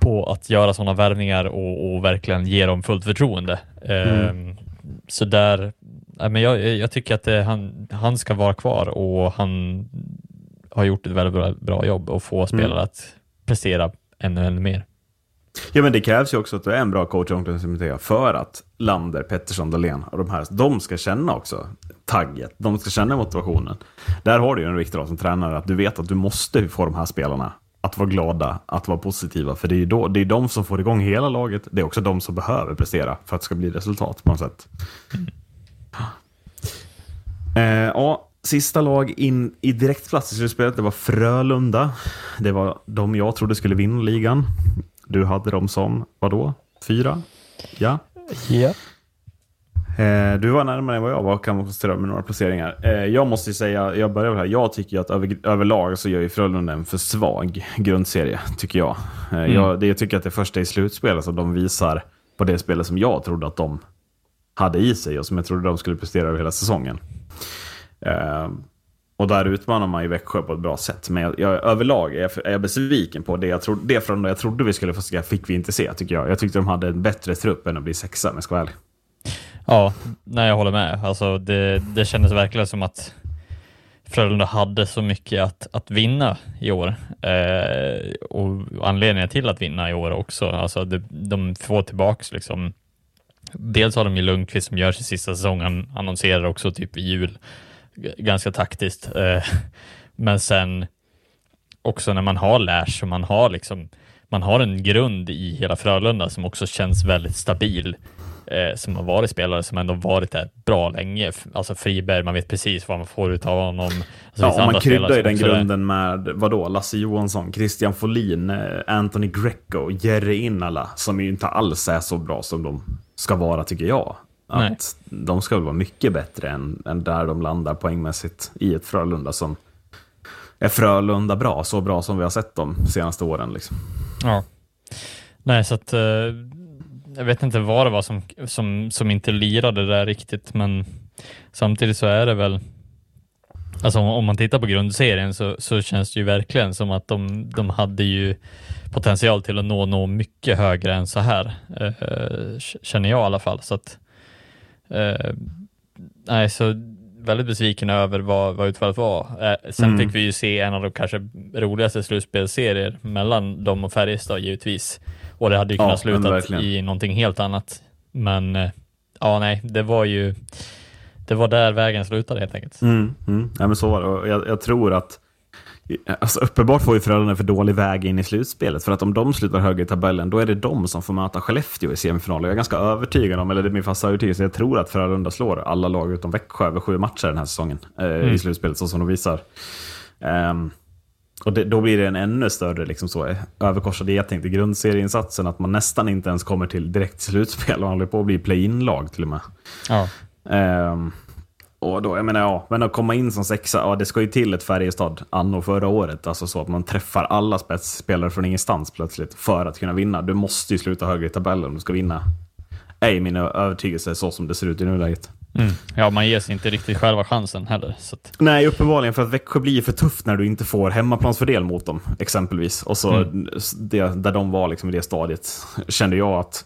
på att göra sådana värvningar och, och verkligen ge dem fullt förtroende. Ehm, så där, ja, men jag, jag tycker att det, han, han ska vara kvar och han har gjort ett väldigt bra, bra jobb och få spelare att prestera ännu, ännu mer. Ja, men det krävs ju också att du är en bra coach i omklädningsrummet för att Lander, Pettersson, Dahlén och de här, de ska känna också tagget. De ska känna motivationen. Där har du ju en viktig roll som tränare, att du vet att du måste få de här spelarna att vara glada, att vara positiva. För det är ju då, det är de som får igång hela laget. Det är också de som behöver prestera för att det ska bli resultat på något sätt. Eh, ja, sista lag in i direktplats i slutspelet, det var Frölunda. Det var de jag trodde skulle vinna ligan. Du hade dem som, vadå? Fyra? Ja. Ja. Eh, du var närmare än vad jag var, kan man konstatera med några placeringar. Eh, jag måste ju säga, jag börjar väl här, jag tycker ju att över, överlag så gör ju Frölunda en för svag grundserie, tycker jag. Eh, jag, det, jag tycker att det första i slutspelet som de visar på det spelet som jag trodde att de hade i sig och som jag trodde de skulle prestera över hela säsongen. Och där utmanar man ju Växjö på ett bra sätt. Men jag, jag, överlag är jag, är jag besviken på det jag, trodde, det från jag trodde vi skulle få se, fick vi inte se tycker jag. Jag tyckte de hade en bättre trupp än att bli sexa, om jag ska vara ärlig. Ja, nej jag håller med. Alltså det, det kändes verkligen som att Frölunda hade så mycket att, att vinna i år. Eh, och anledningen till att vinna i år också. Alltså det, de får tillbaks liksom. Dels har de ju Lundqvist som gör sin sista säsong. Han annonserar också typ i jul. Ganska taktiskt. Eh, men sen också när man har Lash och man har liksom man har en grund i hela Frölunda som också känns väldigt stabil eh, som har varit spelare som ändå varit där bra länge. Alltså Friberg, man vet precis vad man får ut av honom. Alltså, Ja, och man kryddar ju den är- grunden med, vadå, Lasse Johansson, Christian Folin, eh, Anthony Greco, Jerry Innala, som ju inte alls är så bra som de ska vara, tycker jag. Att Nej. de ska väl vara mycket bättre än, än där de landar poängmässigt i ett Frölunda som är Frölunda bra, så bra som vi har sett dem de senaste åren. Liksom. Ja. Nej, så att eh, jag vet inte vad det var som, som, som inte lirade där riktigt, men samtidigt så är det väl Alltså om- man tittar på grundserien så, så känns det ju verkligen som att de, de hade ju potential till att nå, nå mycket högre än så här, eh, känner jag i alla fall. Så att, eh, nej, så väldigt besviken över vad, vad utfallet var. Eh, sen Mm. fick vi ju se en av de kanske roligaste slutspelsserier mellan dem och Färjestad givetvis. Och det hade ju Ja, kunnat men sluta verkligen. i någonting helt annat. Men eh, ja, nej, det var ju det var där vägen slutade helt enkelt. Mm, mm. Ja, men så var det. Och Jag, jag tror att Alltså, uppenbart får ju Frölunda för dålig väg in i slutspelet. För att om de slutar högre i tabellen, då är det de som får möta Skellefteå i semifinalen. Jag är ganska övertygad om, eller det är min fasta övertygelse, jag tror att Frölunda slår alla lag utom Växjö över sju matcher den här säsongen eh, i slutspelet, så som de visar. Ehm, och det, då blir det en ännu större liksom så, överkorsad geting till grundserieinsatsen, att man nästan inte ens kommer till direkt slutspel och håller på att bli play-in-lag till och med. Ja. Ehm, och då, jag menar, ja, men att komma in som sexa, ja, det ska ju till ett Färjestad anno förra året. Alltså så att man träffar alla spetsspelare från ingenstans plötsligt för att kunna vinna. Du måste ju sluta högre i tabellen om du ska vinna. Är min övertygelse så som det ser ut i nuläget. Mm. ja, man ger sig inte riktigt själva chansen heller. Att, Nej, uppenbarligen för att Växjö blir för tufft när du inte får hemmaplansfördel mot dem, exempelvis. Och så det, där de var liksom i det stadiet kände jag att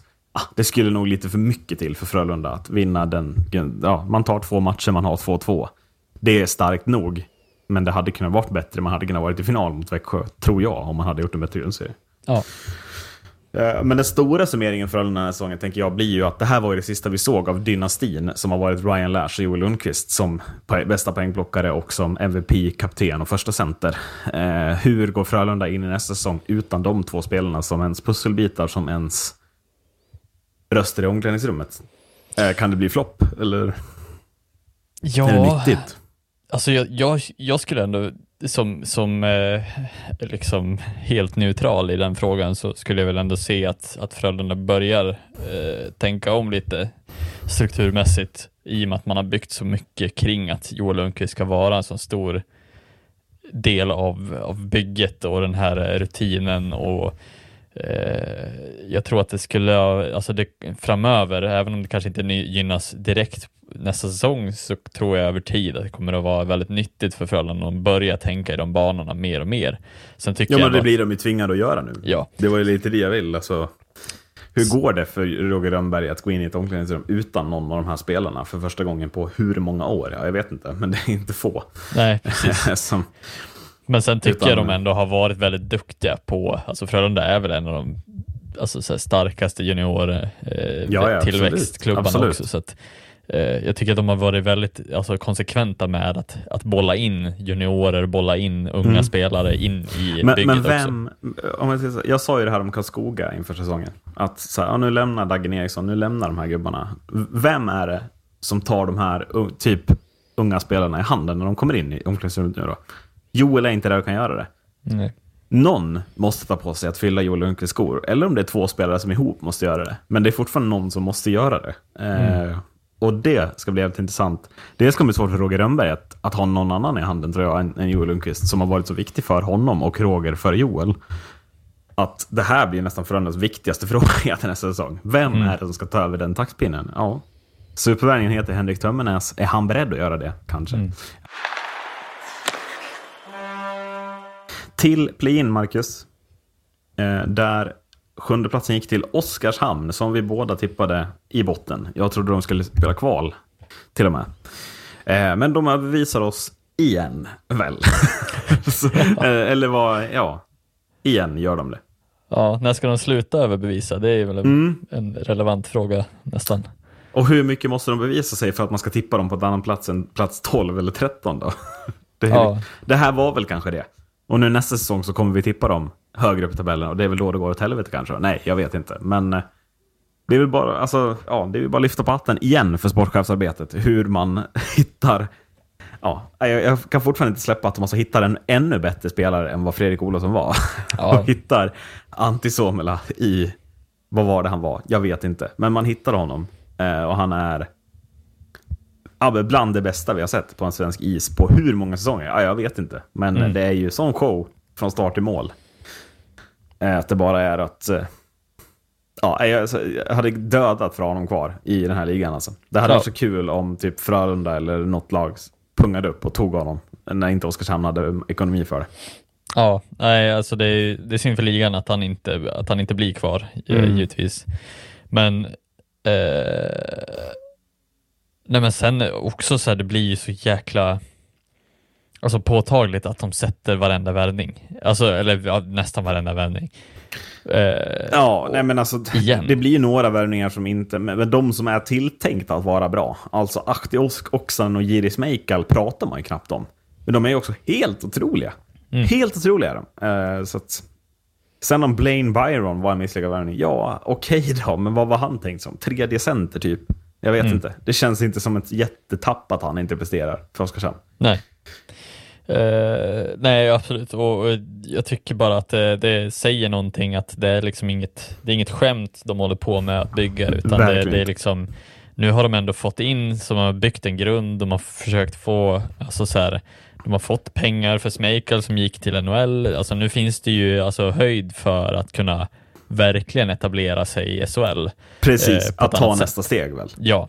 det skulle nog lite för mycket till för Frölunda att vinna den. Ja, man tar två matcher, man har 2-2. Det är starkt nog. Men det hade kunnat varit bättre. Man hade kunnat varit i final mot Växjö, tror jag, om man hade gjort en bättre grundserie. ja. Eh, Men den stora summeringen för den här säsongen tänker jag blir ju att det här var ju det sista vi såg av dynastin som har varit Ryan Lash och Joel Lundqvist som bästa poängplockare och som MVP, kapten och första center. Eh, hur går Frölunda in i nästa säsong utan de två spelarna som ens pusselbitar, som ens röster i omklädningsrummet? Eh, kan det bli flopp eller ja. är det nyttigt? Alltså jag, jag, jag skulle ändå, som, som eh, liksom helt neutral i den frågan, så skulle jag väl ändå se att, att Frölunda börjar eh, tänka om lite strukturmässigt i och med att man har byggt så mycket kring att Joel Lundqvist ska vara en så stor del av, av bygget och den här eh, rutinen och jag tror att det skulle, alltså det, framöver, även om det kanske inte gynnas direkt nästa säsong, så tror jag över tid att det kommer att vara väldigt nyttigt för Frölunda att börja tänka i de banorna mer och mer. Sen tycker Ja, men det ändå- blir de ju tvingade att göra nu. Ja. Det var ju lite det jag vill. Alltså, hur går det för Roger Rönnberg att gå in i ett omklädningsrum utan någon av de här spelarna för första gången på hur många år? Ja, jag vet inte, men det är inte få. Nej, precis. Som, Men sen tycker Utan- jag de ändå har varit väldigt duktiga på, alltså Frölunda är väl en av de alltså, starkaste junior eh, Ja, ja, tillväxtklubbarna absolut. också. Så att, eh, jag tycker att de har varit väldigt alltså, konsekventa med att, att bolla in juniorer, bolla in unga Mm. spelare in i men, bygget men också. vem, om jag, säga- jag sa ju det här om Karlskoga inför säsongen. Att så här, ja, nu lämnar Dagen Eriksson, nu lämnar de här gubbarna. Vem är det som tar de här typ unga spelarna i handen när de kommer in i omklädningsrummet nu då? Joel är inte där och kan göra det. Nej. Någon måste ta på sig att fylla Joel Lundqvists skor. Eller om det är två spelare som ihop måste göra det. Men det är fortfarande någon som måste göra det. Eh, och det ska bli jävligt intressant. Det ska bli svårt för Roger Rönnberg att, att ha någon annan i handen tror jag än, än Joel Lundqvist. Som har varit så viktig för honom och Roger för Joel. Att det här blir nästan Frölundas viktigaste fråga till nästa säsong. Vem är det som ska ta över den taktpinnen? Ja. Supervärningen heter Henrik Tömmernes. Är han beredd att göra det? Kanske. Till play-in, Marcus. Eh, där sjunde platsen gick till Oskarshamn, som vi båda tippade i botten. Jag trodde de skulle spela kval, till och med. Eh, men de övervisar oss igen, väl? Så, eh, eller vad, ja. Igen gör de det. Ja, när ska de sluta överbevisa? Det är väl en, Mm. en relevant fråga nästan. Och hur mycket måste de bevisa sig för att man ska tippa dem på ett annat plats än plats 12 eller 13 då? Det, Ja. det här var väl kanske det. Och nu nästa säsong så kommer vi tippa dem högre upp i tabellen och det är väl då det går åt helvete kanske. Nej, jag vet inte. Men eh, det är väl bara, alltså, ja, det är väl bara att lyfta på hatten igen för sportchefsarbetet. Hur man hittar... Ja, jag, jag kan fortfarande inte släppa att de måste hitta en ännu bättre spelare än vad Fredrik Olofsson var. Ja. och hittar Antti Suomela i... Vad var det han var? Jag vet inte. Men man hittar honom. Eh, och han är ja, bland det bästa vi har sett på en svensk is på hur många säsonger? Ja, jag vet inte. Men Mm. det är ju sån show från start till mål. Eh, Att det bara är att... eh, Ja, jag, alltså, jag hade dödat för honom kvar i den här ligan. Alltså. Det hade Ja. varit så kul om typ Frölunda eller något lag pungade upp och tog honom. När inte Oskarshamn hade ekonomi för det. Ja, nej, alltså det är, det är synd för ligan att han inte, att han inte blir kvar, eh, Mm. givetvis. Men eh, Nej men sen också så här, det blir ju så jäkla Alltså påtagligt att de sätter varenda värvning. Alltså, eller ja, nästan varenda värvning. Eh, Ja, nej men alltså, Igen. det blir ju några värvningar som inte, men de som är tilltänkta att vara bra, alltså Ahti Osk- Oksan och Jiris Meikal pratar man ju knappt om. Men de är ju också helt otroliga. Helt otroliga är de. Eh, så att, sen om Blaine Byron var en misslyckad värvning, ja okej då, men vad var han tänkt som? Tredje center typ? Jag vet inte. Det känns inte som ett jättetapp att han inte presterar för Oskarshamn. Nej. Eh, nej, absolut. Och, och jag tycker bara att det, det säger någonting att det är liksom inget, det är inget skämt de håller på med att bygga, utan det, det är liksom, nu har de ändå fått in, som har byggt en grund, de har försökt få, alltså så här, de har fått pengar för Schmeichel som gick till NHL, alltså nu finns det ju alltså höjd för att kunna verkligen etablera sig i SHL. Precis, Eh, att ta nästa steg väl? Ja,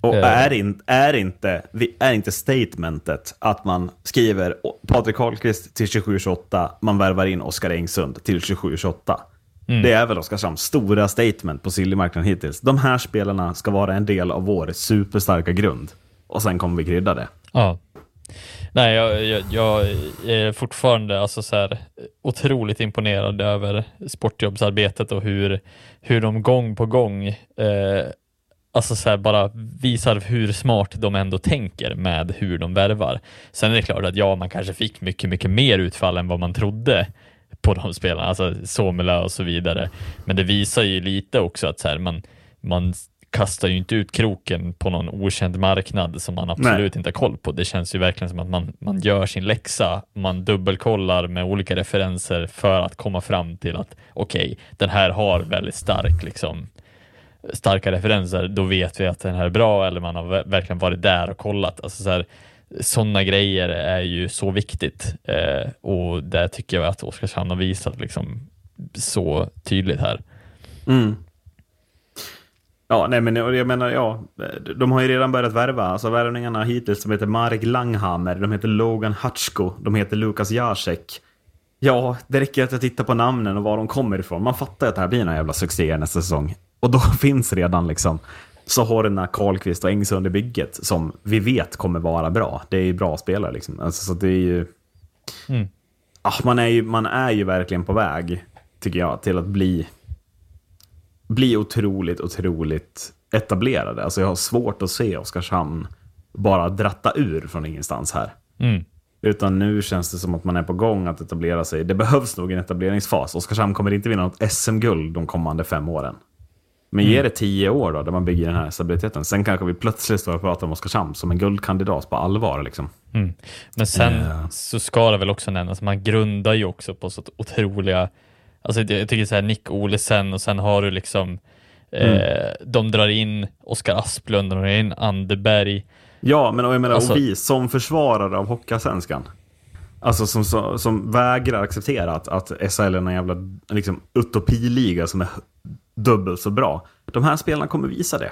Och Eh. är, in, är, inte, är inte statementet att man skriver Patrik Karlqvist till 27-28, man värvar in Oskar Engsund till 27-28. Mm. Det är väl Oskarshamns stora statement på sillymarknaden hittills. De här spelarna ska vara en del av vår superstarka grund. Och sen kommer vi krydda det. Ja. Nej, jag, jag, jag är fortfarande alltså så här, otroligt imponerad över sportjobbsarbetet och hur, hur de gång på gång eh, alltså så här, bara visar hur smart de ändå tänker med hur de värvar. Sen är det klart att ja, man kanske fick mycket, mycket mer utfall än vad man trodde på de spelarna, alltså Somela och så vidare. Men det visar ju lite också att så här, man, man kastar ju inte ut kroken på någon okänd marknad som man absolut inte har koll på. Det känns ju verkligen som att man, man gör sin läxa, man dubbelkollar med olika referenser för att komma fram till att okej, den här har väldigt stark liksom starka referenser, då vet vi att den här är bra eller man har ver- verkligen varit där och kollat. Alltså så här, sådana grejer är ju så viktigt eh, och det tycker jag att Oskarshamn har visat liksom så tydligt här. Ja, nej men jag menar, ja, de har ju redan börjat värva. Alltså värvningarna hittills, de heter Marek Langhammer, de heter Logan Hutchko, de heter Lukas Jacek. Ja, det räcker att jag tittar på namnen och var de kommer ifrån. Man fattar ju att det här blir en jävla succé nästa säsong. Och då finns redan liksom Sohorna, Karlqvist och Engsund i bygget som vi vet kommer vara bra. Det är ju bra spelare liksom. Alltså, så det är ju... Mm. Ah, man, är ju, man är ju verkligen på väg, tycker jag, till att bli bli otroligt, otroligt etablerade. Alltså jag har svårt att se Oskarshamn bara dratta ur från ingenstans här. Mm. Utan nu känns det som att man är på gång att etablera sig. Det behövs nog en etableringsfas. Oskarshamn kommer inte vinna något SM-guld de kommande fem åren. Men ge det tio år då, där man bygger den här stabiliteten. Sen kanske vi plötsligt står och pratar om Oskarshamn som en guldkandidat på allvar. Liksom. Mm. Men sen Eh. så ska det väl också nämnas, man grundar ju också på så otroliga, alltså jag tycker så här Nick Olesen och sen har du liksom, Mm. eh, de drar in Oskar Asplund, de drar in Anderberg. Ja, men jag menar, Alltså- och vi som försvarare av Hockeyallsvenskan. Alltså som, som, som vägrar acceptera att, att SHL är en jävla liksom, utopiliga som är dubbelt så bra. De här spelarna kommer visa det.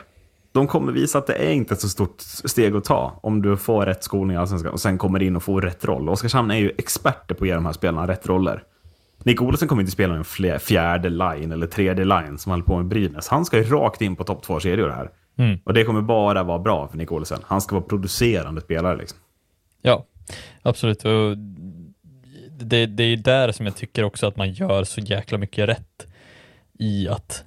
De kommer visa att det är inte ett så stort steg att ta om du får rätt skolning i Allsvenskan och sen kommer in och får rätt roll. Oskarshamn är ju experter på att ge de här spelarna rätt roller. Nick Olsson kommer inte spela en fjärde line eller tredje line som håller på med Brynäs. Han ska ju rakt in på topp två kedjor här. Mm. Och det kommer bara vara bra för Nick Olsson. Han ska vara producerande spelare liksom. Ja, absolut. Och det, det är ju där som jag tycker också att man gör så jäkla mycket rätt i att,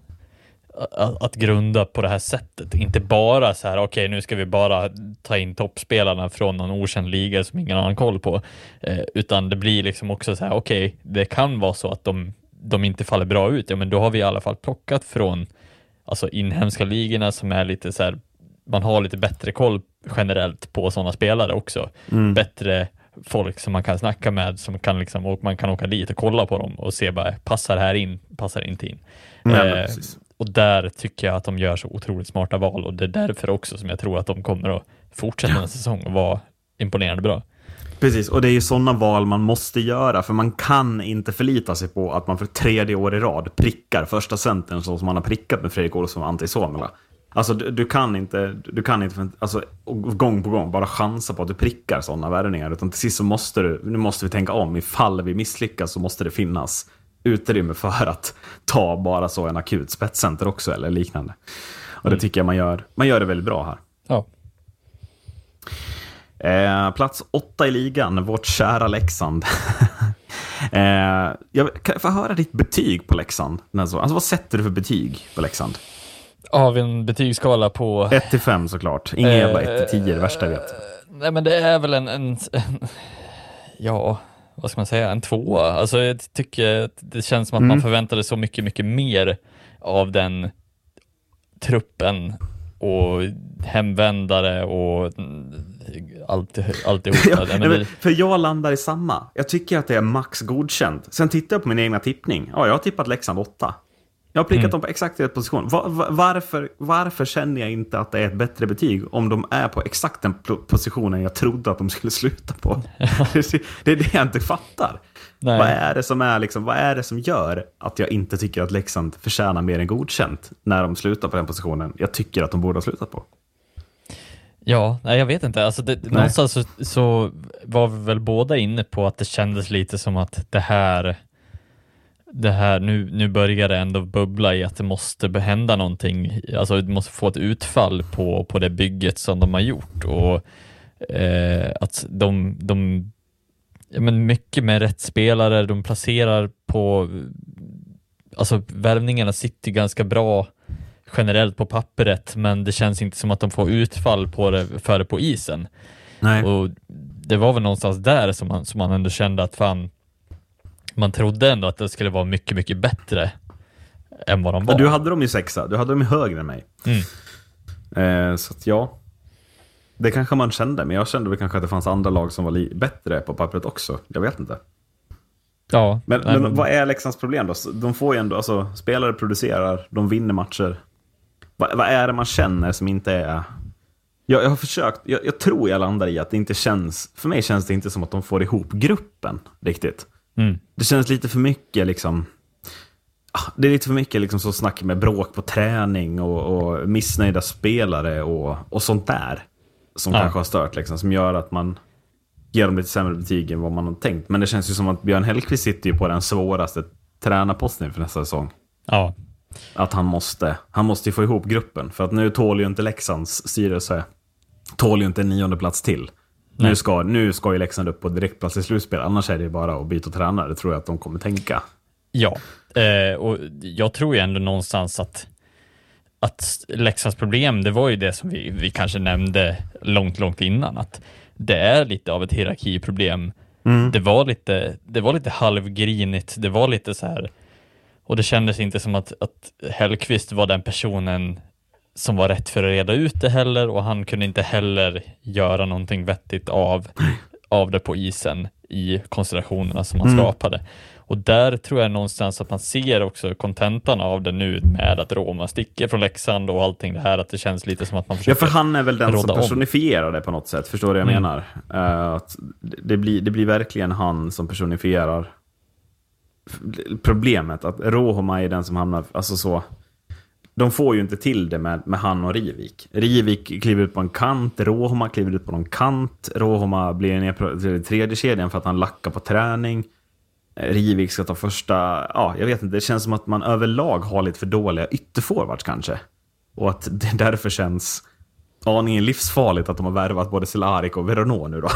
att, att grunda på det här sättet. Inte bara så här, okej nu ska vi bara ta in toppspelarna från någon okänd liga som ingen annan koll på. Eh, utan det blir liksom också så här, okej, det kan vara så att de, de inte faller bra ut. Ja, men då har vi i alla fall plockat från alltså inhemska ligorna som är lite så här, man har lite bättre koll generellt på sådana spelare också. Bättre folk som man kan snacka med, som kan liksom, och man kan åka dit och kolla på dem och se bara, passar det här in, passar det inte in? Men Eh. Och där tycker jag att de gör så otroligt smarta val och det är därför också som jag tror att de kommer att fortsätta en säsong och vara imponerande bra. Precis, och det är ju sådana val man måste göra, för man kan inte förlita sig på att man för tredje år i rad prickar första centern så som man har prickat med Fredrik Olsson och Antti Suomela. Alltså du, du kan inte, du kan inte alltså, gång på gång bara chansa på att du prickar sådana värvningar. Utan till sist så måste du, nu måste vi tänka om. Ifall vi misslyckas så måste det finnas utrymme för att ta bara så en akut spetscenter också eller liknande. Och det tycker jag man gör, man gör det väldigt bra här. Ja, Eh, plats åtta i ligan, vårt kära Leksand. eh, jag, kan jag få höra ditt betyg på Leksand? Alltså, vad sätter du för betyg på Leksand? Har vi en betygsskala på... 1 till 5 såklart. Ingen jävla 1 till 10, det värsta jag vet. Nej men det är väl en, en, en ja, vad ska man säga, en tvåa. Alltså jag tycker det känns som att man förväntade så mycket, mycket mer av den truppen och hemvändare och allt, alltihopa. Nej, för jag landar i samma. Jag tycker att det är max godkänt. Sen tittar jag på min egna tippning. Ja, jag har tippat Leksand 8. Jag har prickat dem på exakt rätt position. Va- va- varför, varför känner jag inte att det är ett bättre betyg om de är på exakt den positionen jag trodde att de skulle sluta på? det är det jag inte fattar. Nej. Vad är, det som är liksom, vad är det som gör att jag inte tycker att Leksand förtjänar mer än godkänt när de slutar på den positionen jag tycker att de borde ha slutat på? ja, nej jag vet inte. Alltså det, någonstans så, så var vi väl båda inne på att det kändes lite som att det här det här, nu, nu börjar det ändå bubbla i att det måste hända någonting, alltså det måste få ett utfall på, på det bygget som de har gjort och eh, att de, de ja, men mycket med rätt spelare, de placerar på, alltså värvningarna sitter ganska bra generellt på pappret, men det känns inte som att de får utfall på det, för det på isen. Nej. Och det var väl någonstans där som man, som man ändå kände att fan, man trodde ändå att det skulle vara mycket, mycket bättre än vad de var. Du hade dem ju sexa, du hade dem högre än mig. Mm. Eh, så att ja, det kanske man kände, men jag kände väl kanske att det fanns andra lag som var bättre på pappret också. Jag vet inte. Ja, Men, nej, men vad är Leksands problem då? De får ju ändå, alltså spelare producerar, de vinner matcher. Vad, vad är det man känner som inte är... Jag, jag har försökt, jag, jag tror jag landar i att det inte känns, för mig känns det inte som att de får ihop gruppen riktigt. Mm. Det känns lite för mycket liksom, ah, det är lite för mycket liksom så snack med bråk på träning och, och missnöjda spelare och, och sånt där. Som Ja. kanske har stört liksom, som gör att man ger dem lite sämre betyg än vad man har tänkt. Men det känns ju som att Björn Hellkvist sitter ju på den svåraste tränarposten för nästa säsong. ja. Att han måste, han måste ju få ihop gruppen. För att nu tål ju inte Leksands styrelse, tål ju inte en nionde plats till. Nu ska, nu ska ju Leksand upp på direktplats i slutspel, annars är det bara att byta tränare, det tror jag att de kommer tänka. Ja, eh, och jag tror ju ändå någonstans att, att Leksands problem, det var ju det som vi, vi kanske nämnde långt, långt innan, att det är lite av ett hierarkiproblem. Det, var lite, det var lite halvgrinigt, det var lite så här, och det kändes inte som att, att Hellqvist var den personen som var rätt för att reda ut det heller och han kunde inte heller göra någonting vettigt av, av det på isen i konstellationerna som han skapade. Och där tror jag någonstans att man ser också kontentan av det nu med att Roma sticker från Leksand och allting det här, att det känns lite som att man Ja, försöker för han är väl den som råda om. personifierar det på något sätt. Förstår du vad jag Mm. menar? Eh, att det, blir, det blir verkligen han som personifierar problemet. Att Rohoma är den som hamnar, alltså så. De får ju inte till det med, med han och Rivik. Rivik kliver ut på en kant, Rohoma kliver ut på någon kant. Rohoma blir ner till tredje kedjan för att han lackar på träning. Eh, Rivik ska ta första, ja, jag vet inte, det känns som att man överlag har lite för dåliga ytterforwards kanske. Och att det därför känns aningen livsfarligt att de har värvat både Cehlárik och Veronneau nu då.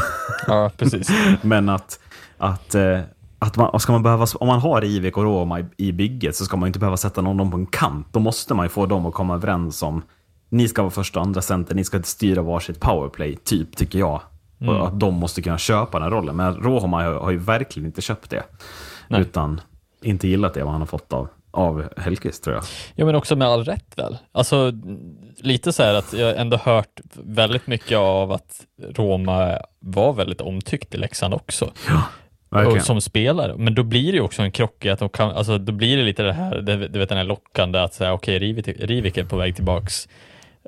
Ja, precis. Men att, att, eh, att man, ska man behöva, om man har Rivik och Roma i, i bygget så ska man inte behöva sätta någon på en kant. Då måste man ju få dem att komma överens om ni ska vara första och andra center, ni ska styra varsitt powerplay, typ, tycker jag. Och att de måste kunna köpa den rollen. Men Rohoma har, har ju verkligen inte köpt det. Nej. Utan inte gillat det vad han har fått av, av Hellkvist, tror jag. Ja, men också med all rätt väl. Alltså, lite så här att jag ändå hört väldigt mycket av att Roma var väldigt omtyckt i Leksand också. Verkligen. Som spelare. Men då blir det ju också en krock att de kan, alltså då blir det lite det här, du vet den här lockande att säga okej, Rivik, Rivik är på väg tillbaks.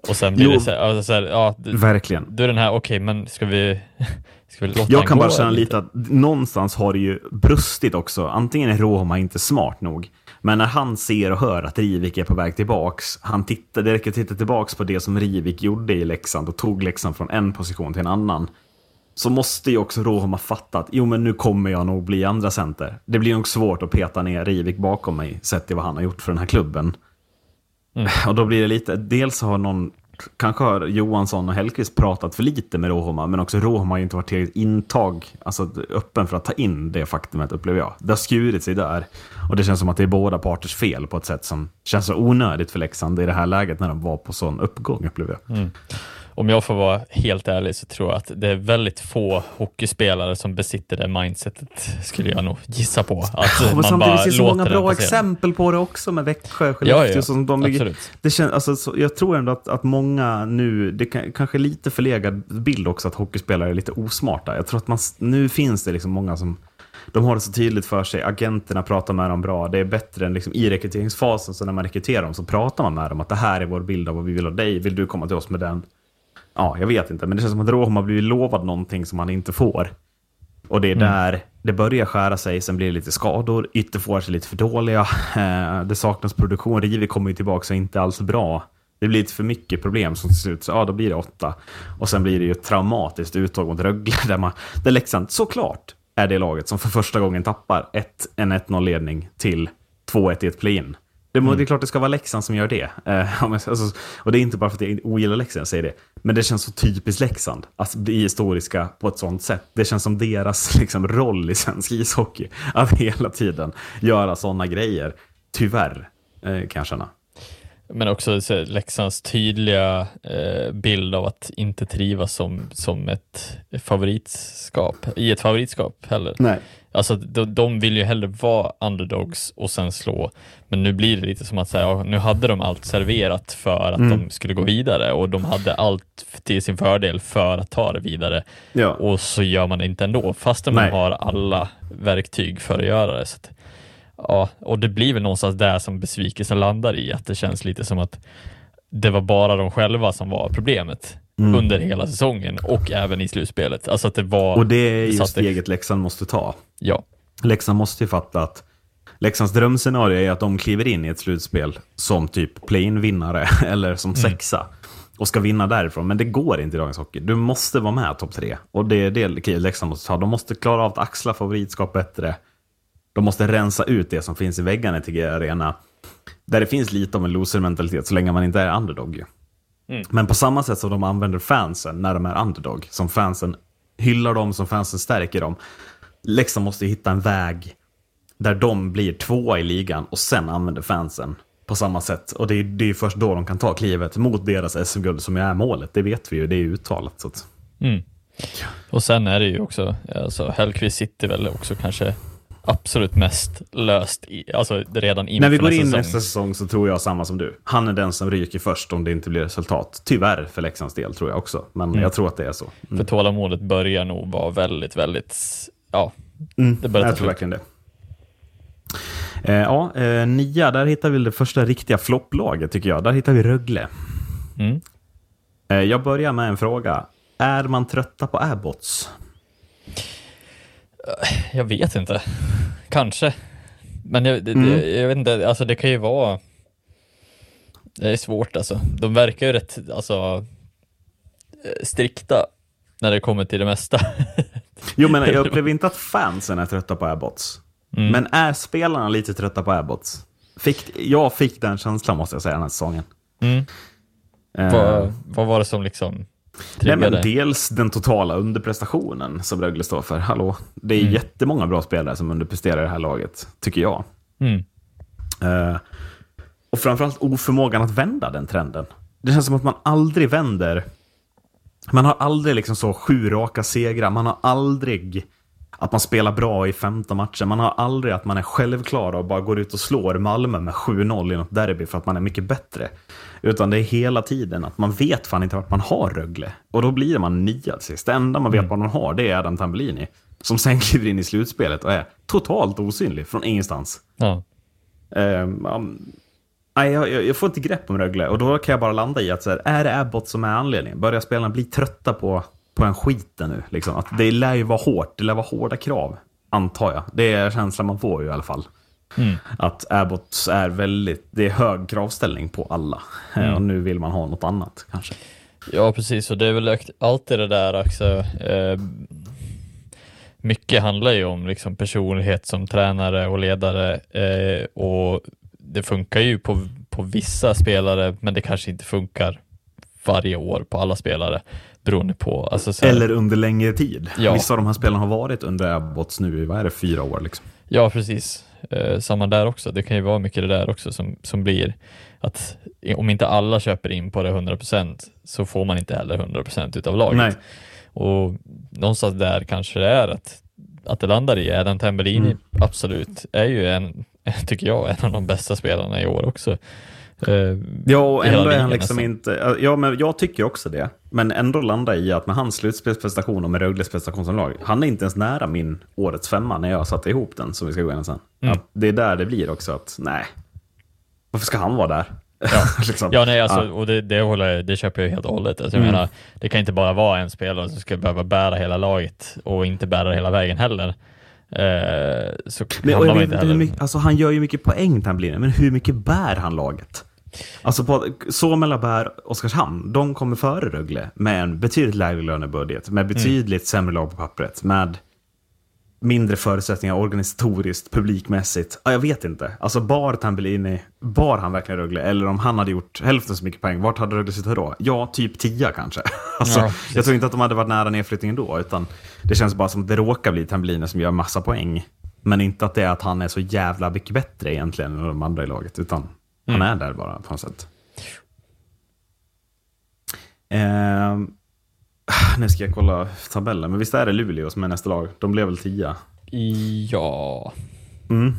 Och sen blir Jo. det så här, alltså, så här ja, Verkligen. då är den här, okej, men ska vi, ska vi låta Jag kan gå bara känna lite att någonstans har det ju brustit också. Antingen är Roma inte smart nog, men när han ser och hör att Rivik är på väg tillbaks, han tittar, det räcker att titta tillbaks på det som Rivik gjorde i Leksand och tog Leksand från en position till en annan. Så måste ju också Roma fatta att jo men nu kommer jag nog bli andra center. Det blir nog svårt att peta ner Rivik bakom mig, sett till vad han har gjort för den här klubben. Och då blir det lite, dels har någon kanske har Johansson och Hellkvist pratat för lite med Rohoma, men också Rohoma har ju inte varit tillräckligt intag, alltså öppen för att ta in det faktumet, upplever jag. Det har skurit sig där. Och det känns som att det är båda parters fel på ett sätt som känns så onödigt för Leksand i det här läget när de var på sån uppgång, upplever jag. Om jag får vara helt ärlig så tror jag att det är väldigt få hockeyspelare som besitter det mindsetet, skulle jag nog gissa på. Att Ja, man samtidigt bara finns så många bra exempel på det också med Växjö, Ja, Skellefteå. ja, som de absolut. det känns, alltså, så, jag tror ändå att, att många nu, det kan, kanske lite förlegad bild också att hockeyspelare är lite osmarta. Jag tror att man, nu finns det liksom många som de har det så tydligt för sig, agenterna pratar med dem bra. Det är bättre än liksom i rekryteringsfasen, så när man rekryterar dem så pratar man med dem att det här är vår bild av vad vi vill av dig. Vill du komma till oss med den? Ja, jag vet inte, men det känns som att Rohm har blivit lovad någonting som han inte får. Och det är där det börjar skära sig, sen blir det lite skador, ytterforwards är lite för dåliga, eh, det saknas produktion, Rivi kommer ju tillbaka och inte alls bra. Det blir lite för mycket problem som till slut, så ja då blir det åtta. Och sen blir det ju ett traumatiskt uttåg mot Rögle, där, man, där Leksand såklart är det laget som för första gången tappar ett, en 1-0-ledning till 2-1 i ett play-in. Det, må, det är klart det ska vara Leksand som gör det. Eh, alltså, och det är inte bara för att jag ogillar Leksand jag säger det. Men det känns så typiskt Leksand att bli historiska på ett sånt sätt. Det känns som deras liksom, roll i svensk ishockey. Att hela tiden göra sådana grejer. Tyvärr, eh, kan jag känna. Men också så Leksands tydliga eh, bild av att inte trivas som, som ett favoritskap, i ett favoritskap heller. Nej. Alltså de, de vill ju hellre vara underdogs och sen slå, men nu blir det lite som att säga, nu hade de allt serverat för att Mm. de skulle gå vidare och de hade allt till sin fördel för att ta det vidare Ja. och så gör man det inte ändå, fastän Nej. man har alla verktyg för att göra det. Så att, ja, och det blir väl någonstans där som besvikelsen landar i, att det känns lite som att det var bara de själva som var problemet under hela säsongen och även i slutspelet. Alltså att det var... Mm. Och det är ju satte- steget Leksand måste ta. Ja, Leksand måste ju fatta att Leksands drömscenario är att de kliver in i ett slutspel som typ play-in-vinnare eller som sexa och ska vinna därifrån. Men det går inte i dagens hockey. Du måste vara med topp tre. Och det är det Leksand måste ta. De måste klara av att axla favoritskap bättre. De måste rensa ut det som finns i väggarna i TG Arena. Där det finns lite av en loser-mentalitet så länge man inte är underdog. Ju. Men på samma sätt som de använder fansen när de är underdog, som fansen hyllar dem, som fansen stärker dem. Leksand måste hitta en väg där de blir tvåa i ligan och sen använder fansen på samma sätt. Och det är, det är först då de kan ta klivet mot deras SM-guld som är målet. Det vet vi ju, det är uttalat. Så att, Mm. Och sen är det ju också, alltså Hellkvist sitter väl också kanske absolut mest löst, i, alltså redan inför när vi går in nästa nästa säsong så tror jag samma som du. Han är den som ryker först om det inte blir resultat. Tyvärr för Leksands del tror jag också. Men jag tror att det är så. För tålamodet börjar nog vara väldigt, väldigt, ja, Mm, det börjar ta jag tror verkligen det. Eh, ja, eh, nia, där hittar vi det första riktiga flopplaget tycker jag. Där hittar vi Rögle. Mm. Eh, jag börjar med en fråga. Är man trötta på Abbots? Jag vet inte. Kanske. Men jag, det, Mm. det, jag vet inte, alltså det kan ju vara... Det är svårt alltså. De verkar ju rätt, alltså, eh, strikta när det kommer till det mesta. Jo, men jag upplever inte att fansen är trötta på Abbots. Mm. Men är spelarna lite trötta på Abbots? Fick, jag fick den känslan måste jag säga den här säsongen. Mm. Eh, vad, vad var det som liksom Nej, men dels den totala underprestationen som Rögle står för. Hallå, det är Mm. jättemånga bra spelare som underpresterar i det här laget, tycker jag. Mm. Eh, och framförallt oförmågan att vända den trenden. Det känns som att man aldrig vänder. Man har aldrig liksom så sju raka segrar. Man har aldrig att man spelar bra i 15 matcher. Man har aldrig att man är självklar och bara går ut och slår Malmö med 7-0 i något derby för att man är mycket bättre. Utan det är hela tiden att man vet fan inte vart man har Rögle. Och då blir man nia sist. Det enda man vet vad man har det är Adam Tambellini. Som sen kliver in i slutspelet och är totalt osynlig från ingenstans. Ja. Ehm, um, nej, jag, jag jag får inte grepp om Rögle och då kan jag bara landa i att så här, är det Abbott som är anledningen? Börjar spelarna bli trötta på, på den skiten nu? Liksom? Att det lär ju vara hårt, det lär vara hårda krav, antar jag. Det är känslan man får ju i alla fall. Att Abbott är väldigt, det är hög kravställning på alla. Eh, Och nu vill man ha något annat kanske. ja, precis. Och det är väl alltid det där också. Eh, mycket handlar ju om liksom personlighet som tränare och ledare eh, och det funkar ju på, på vissa spelare, men det kanske inte funkar varje år på alla spelare beroende på, alltså så här, Eller under längre tid. Ja. Vissa av de här spelarna har varit under Abbots nu i, vad är det, fyra år liksom. Ja, precis. Eh, samma där också. Det kan ju vara mycket det där också som, som blir att om inte alla köper in på det 100% så får man inte heller 100% utav laget. Nej. Och någonstans där kanske det är att, att det landar i Adam Tambellini, Mm. absolut, är ju en, tycker jag, en av de bästa spelarna i år också. Eh, Ja, och ändå är han liksom nästan. inte... Ja, men jag tycker också det. Men ändå landa i att med hans slutspelsprestation och med Rögles prestation som lag, han är inte ens nära min årets femma när jag satte ihop den, som vi ska gå igenom sen. Mm. Att det är där det blir också, att nej, varför ska han vara där? Ja. liksom. Ja, nej, alltså, Ja. och det, det, håller, det köper jag helt och hållet. Alltså, jag Mm. menar, det kan inte bara vara en spelare som ska behöva bära hela laget och inte bära det hela vägen heller. Eh, så Men, jag vet, inte inte hur heller. mycket, alltså, han gör ju mycket poäng, men hur mycket bär han laget? Alltså på Somela bär Oskarshamn, de kommer före Rögle med en betydligt lägre lönebudget, med betydligt sämre lag på pappret, med mindre förutsättningar organisatoriskt, publikmässigt. Ja, jag vet inte. Alltså bar Tambellini, bar han verkligen Rögle? Eller om han hade gjort hälften så mycket poäng, vart hade Rögle suttit då? Ja, typ 10 kanske. Alltså, Ja, jag tror inte att de hade varit nära nedflyttningen då, utan det känns bara som att det råkar bli Tambellini som gör massa poäng. Men inte att det är att han är så jävla mycket bättre egentligen än de andra i laget, utan han är där bara på något sätt. Ehm, nu ska jag kolla tabellen, men visst är det Luleå som är nästa lag? De blev väl 10? Ja, Mm.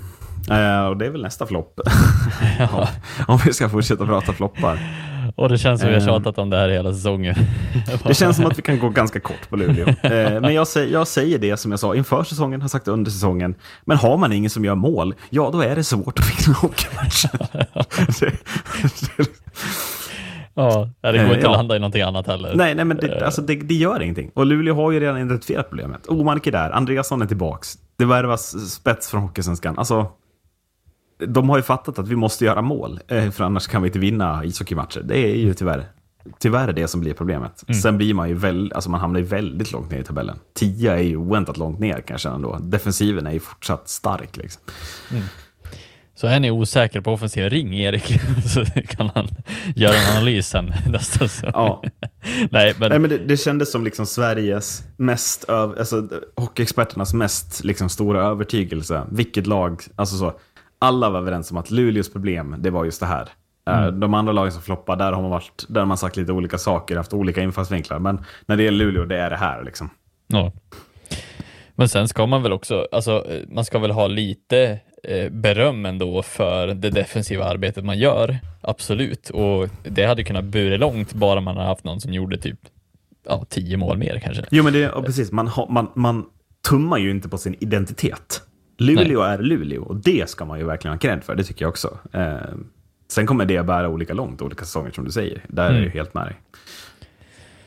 Eh, och det är väl nästa flopp. om, om vi ska fortsätta prata floppar. Och det känns som vi har Ehm. tjatat om det här hela säsongen. Det känns som att vi kan gå ganska kort på Luleå. Eh, men jag, säger, jag säger det som jag sa inför säsongen, har sagt under säsongen. Men har man ingen som gör mål, ja då är det svårt att vinna hockeymatcher. Ja, det går Eh, inte ja. att landa i någonting annat heller. nej, nej, men det, alltså, det, det gör ingenting. Och Luleå har ju redan identifierat problemet. Omark är där, Andreasson är tillbaks. Det värvas spets från Hockeysvenskan. Alltså, de har ju fattat att vi måste göra mål, eh, för annars kan vi inte vinna ishockeymatcher. Det är ju tyvärr, tyvärr det som blir problemet. Sen blir man ju väl, alltså man hamnar ju väldigt långt ner i tabellen. 10 är ju oväntat långt ner kan jag känna ändå. Defensiven är ju fortsatt stark liksom. Så är ni osäker på offensiv, ring Erik så kan han göra en analys sen. Ja. Nej, men, Nej, men det, det kändes som liksom Sveriges mest, öv, alltså hockeyexperternas mest liksom stora övertygelse. Vilket lag, alltså så, alla var överens om att Luleås problem, det var just det här. Eh, De andra lagen som floppar, där har man varit, där har man sagt lite olika saker, haft olika infallsvinklar. Men när det gäller Luleå, det är det här liksom. Ja. Men sen ska man väl också, alltså eh, man ska väl ha lite eh, beröm ändå för det defensiva arbetet man gör, absolut. Och det hade kunnat bura långt bara man hade haft någon som gjorde typ ja, tio mål mer kanske. Jo, men det, precis, man, har, man, man tummar ju inte på sin identitet. Luleå är Luleå och det ska man ju verkligen ha cred för, det tycker jag också. Eh, sen kommer det bära olika långt, olika säsonger som du säger. Där är jag ju Mm. helt med dig.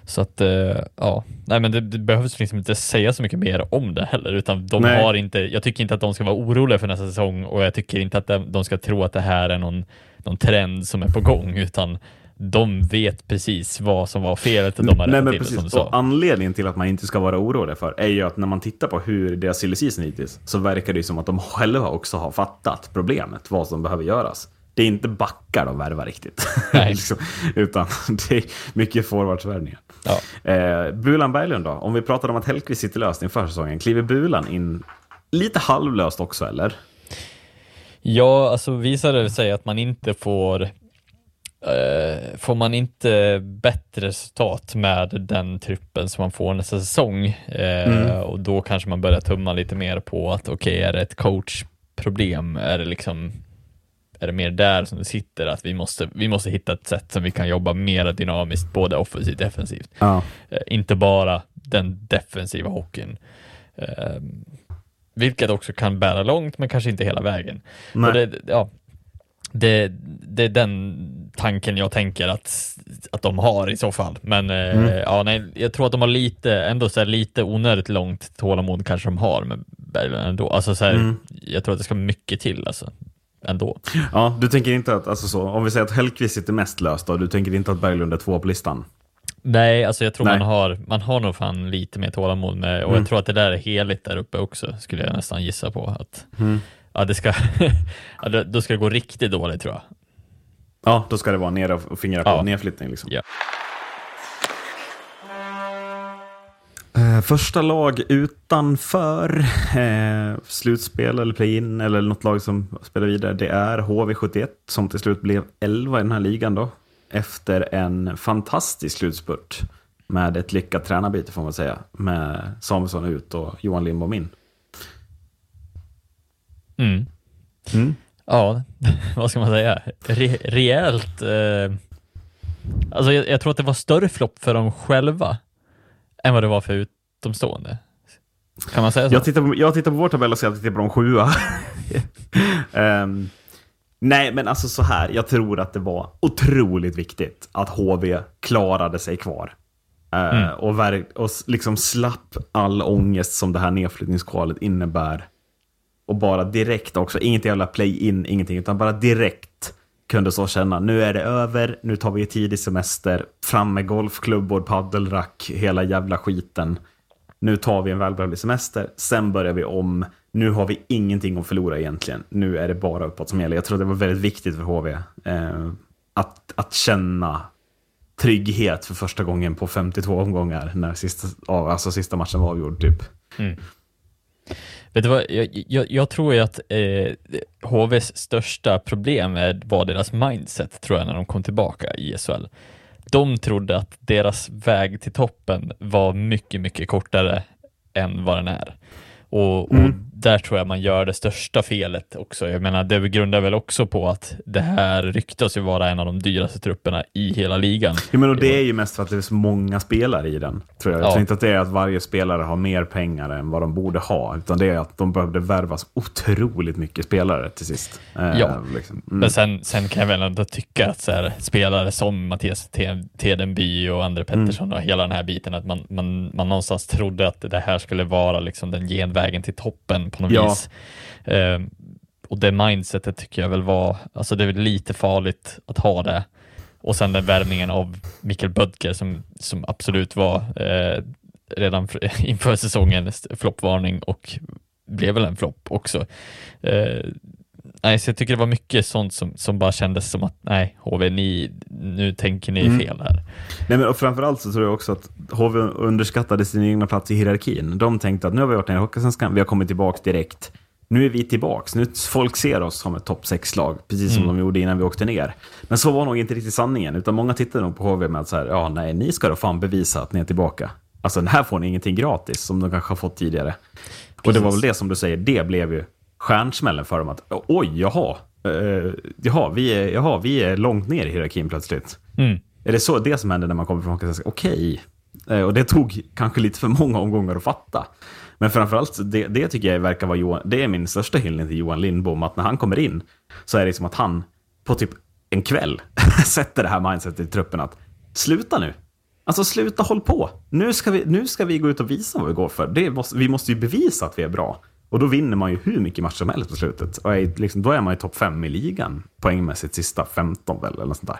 Så att, eh, ja, nej men det, det behövs liksom inte säga så mycket mer om det heller, utan de Nej. har inte, jag tycker inte att de ska vara oroliga för nästa säsong och jag tycker inte att de, de ska tro att det här är någon, någon trend som är på gång, utan de vet precis vad som var felet och de har Nej, men till precis. Och anledningen till att man inte ska vara orolig för är ju att när man tittar på hur deras silly season hittills så verkar det ju som att de själva också har fattat problemet, vad som behöver göras. Det är inte backar de värvar riktigt. Liksom, utan det är mycket forwardsvärvningar. Ja. Eh, Bulan Berglund då? Om vi pratar om att Hellkvist sitter löst inför säsongen, kliver Bulan in lite halvlöst också eller? Ja, alltså visar det sig att man inte får eh, Får man inte bättre resultat med den truppen som man får nästa säsong eh, och då kanske man börjar tumma lite mer på att okej, är det ett coachproblem? Är det liksom är det mer där som det sitter att vi måste, vi måste hitta ett sätt som vi kan jobba mer dynamiskt, både offensivt och defensivt. Eh, inte bara den defensiva hockeyn. Vilket också kan bära långt, men kanske inte hela vägen. Det, ja, det, det är den tanken jag tänker att, att de har i så fall. Men eh, Mm. ja, nej, jag tror att de har lite, ändå så lite onödigt långt tålamod kanske de har med Berglund ändå. Alltså, så här, Mm. Jag tror att det ska mycket till alltså, ändå. ja, du tänker inte att, alltså så, om vi säger att Hellkvist sitter mest löst då, du tänker inte att Berglund är två på listan? Nej, alltså jag tror Nej. man har, man har nog fan lite mer tålamod med, och Mm. jag tror att det där är heligt där uppe också, skulle jag nästan gissa på. Att, Mm ja, det ska, ja, då ska det gå riktigt dåligt tror jag. Ja, då ska det vara ner och fingra på ja. nedflyttning. Liksom. Ja. Eh, första lag utanför eh, slutspel eller play-in eller något lag som spelar vidare, det är HV71 som till slut blev 11 i den här ligan då. Efter en fantastisk slutspurt med ett lyckat tränarbyte får man säga. Med Samuelsson ut och Johan Lindbom in. Mm. Mm. Ja, vad ska man säga? Re rejält. Eh, alltså jag, jag tror att det var större flopp för dem själva än vad det var för utomstående. Kan man säga så? Jag tittar, på, jag tittar på vår tabell och ser att vi tittar på de sjua. Ehm, nej, men alltså så här. Jag tror att det var otroligt viktigt att HV klarade sig kvar. Eh, Mm. och, och liksom slapp all ångest som det här nedflyttningskvalet innebär. Och bara direkt också, inget jävla play-in, ingenting, utan bara direkt kunde så känna, nu är det över, nu tar vi tidig semester, fram med golfklubbor, paddelrack, hela jävla skiten. Nu tar vi en välbehövlig semester, sen börjar vi om. Nu har vi ingenting att förlora egentligen. Nu är det bara uppåt som gäller. Jag tror det var väldigt viktigt för HV eh, att, att känna trygghet för första gången på 52 omgångar när sista, alltså sista matchen var avgjord. Typ. Mm. Vet du vad, jag, jag, jag tror ju att eh, HVs största problem var deras mindset, tror jag, när de kom tillbaka i SHL. De trodde att deras väg till toppen var mycket, mycket kortare än vad den är. Och, och mm där tror jag man gör det största felet också. Jag menar, det grundar väl också på att det här ryktas ju vara en av de dyraste trupperna i hela ligan. Ja, men och det är ju mest för att det är så många spelare i den. Tror jag. jag Ja. tror inte att det är att varje spelare har mer pengar än vad de borde ha. Utan det är att de behövde värvas otroligt mycket spelare till sist. Eh, Ja. liksom. mm. Men sen, sen kan jag väl ändå tycka att här, spelare som Mattias Te- Tedenby och André Pettersson och hela den här biten, att man, man, man någonstans trodde att det här skulle vara liksom den genvägen till toppen på något Ja. vis. Eh, och det mindsetet tycker jag väl var, alltså det är väl lite farligt att ha det. Och sen den värvningen av Mikael Bödker som, som absolut var eh, redan inför säsongen floppvarning och blev väl en flopp också. Eh, nej, så jag tycker det var mycket sånt som, som bara kändes som att nej, HV, ni, nu tänker ni Mm. fel här. Nej, men och framförallt så tror jag också att HV underskattade sin egna plats i hierarkin. De tänkte att nu har vi varit nere i Hockeysvenskan, vi har kommit tillbaka direkt. Nu är vi tillbaks. Nu folk ser oss som ett topp 6-lag, precis som Mm. de gjorde innan vi åkte ner. Men så var nog inte riktigt sanningen, utan många tittade nog på HV med att så här, ja, nej, ni ska då fan bevisa att ni är tillbaka. Alltså, den här får ni ingenting gratis, som de kanske har fått tidigare. Och det var väl det som du säger, det blev ju stjärnsmällen för dem att, oj, jaha, eh, jaha, vi är, jaha, vi är långt ner i hierarkin plötsligt. Mm. Är det så det som händer när man kommer från Hockeysvenskan? Okej. Eh, Och det tog kanske lite för många omgångar att fatta. Men framförallt, det, det tycker jag verkar vara Johan, det är min största hyllning till Johan Lindbom, att när han kommer in så är det som att han på typ en kväll sätter det här mindsetet i truppen att sluta nu. Alltså sluta håll på. Nu ska vi, nu ska vi gå ut och visa vad vi går för. Det måste, vi måste ju bevisa att vi är bra. Och då vinner man ju hur mycket matcher som helst på slutet. Och är, liksom, då är man ju topp fem i ligan poängmässigt sista 15 väl, eller något sånt där.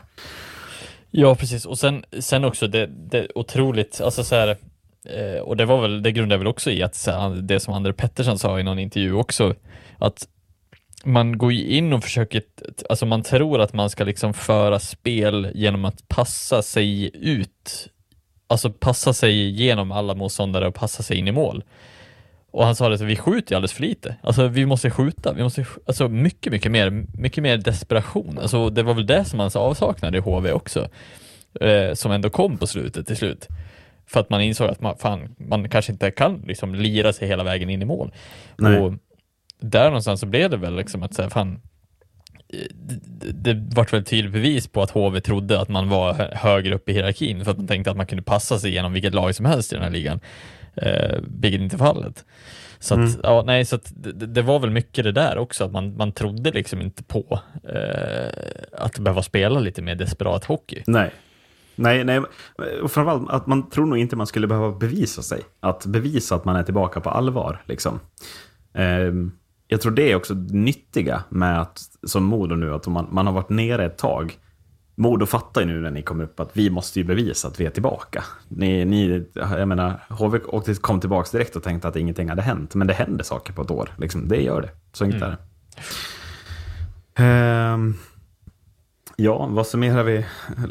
Ja, precis. Och sen, sen också det, det otroligt, alltså så här, eh, och det var väl, det grundar väl också i att här, det som André Pettersson sa i någon intervju också, att man går ju in och försöker, alltså man tror att man ska liksom föra spel genom att passa sig ut, alltså passa sig genom alla motståndare och passa sig in i mål. Och han sa det, så vi skjuter ju alldeles för lite. Alltså vi måste skjuta, vi måste, sk- alltså mycket, mycket mer, mycket mer desperation. Alltså det var väl det som man avsaknade i HV också. Eh, som ändå kom på slutet till slut. För att man insåg att man, fan, man kanske inte kan liksom lira sig hela vägen in i mål. Nej. Och där någonstans så blev det väl liksom att säga, fan, eh, det, det vart väl tydligt bevis på att HV trodde att man var hö- högre upp i hierarkin för att man tänkte att man kunde passa sig igenom vilket lag som helst i den här ligan. Eh, vilket inte är fallet. Så att, Mm. ja, nej, så det, det var väl mycket det där också, att man, man trodde liksom inte på eh, att behöva spela lite mer desperat hockey. Nej. Nej, nej. Och framförallt att man tror nog inte man skulle behöva bevisa sig. Att bevisa att man är tillbaka på allvar. Liksom. Ehm, jag tror det är också nyttiga med att, som Modo nu, att man, man har varit nere ett tag. Modo fattar ju nu när ni kommer upp att vi måste ju bevisa att vi är tillbaka. Ni, ni, jag menar, HV kom tillbaka direkt och tänkte att ingenting hade hänt. Men det händer saker på ett år. Liksom, det gör det. Så enkelt är det. Ehm, Ja, vad summerar vi?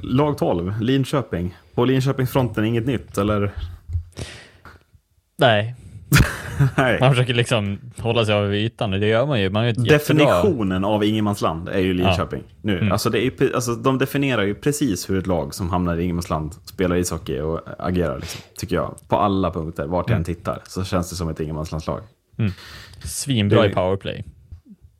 Lag 12, Linköping. På Linköpingsfronten inget nytt, eller? Nej, Nej. man försöker liksom hålla sig över ytan och det gör man ju. Man ju ett jättebra... Definitionen av ingenmansland är ju Linköping nu. Mm. Alltså, det är, alltså, de definierar ju precis hur ett lag som hamnar i ingenmansland spelar ishockey och agerar, liksom, tycker jag. På alla punkter, vart jag än Mm. tittar, så känns det som ett ingenmanslandslag. Svinbra Det- i powerplay.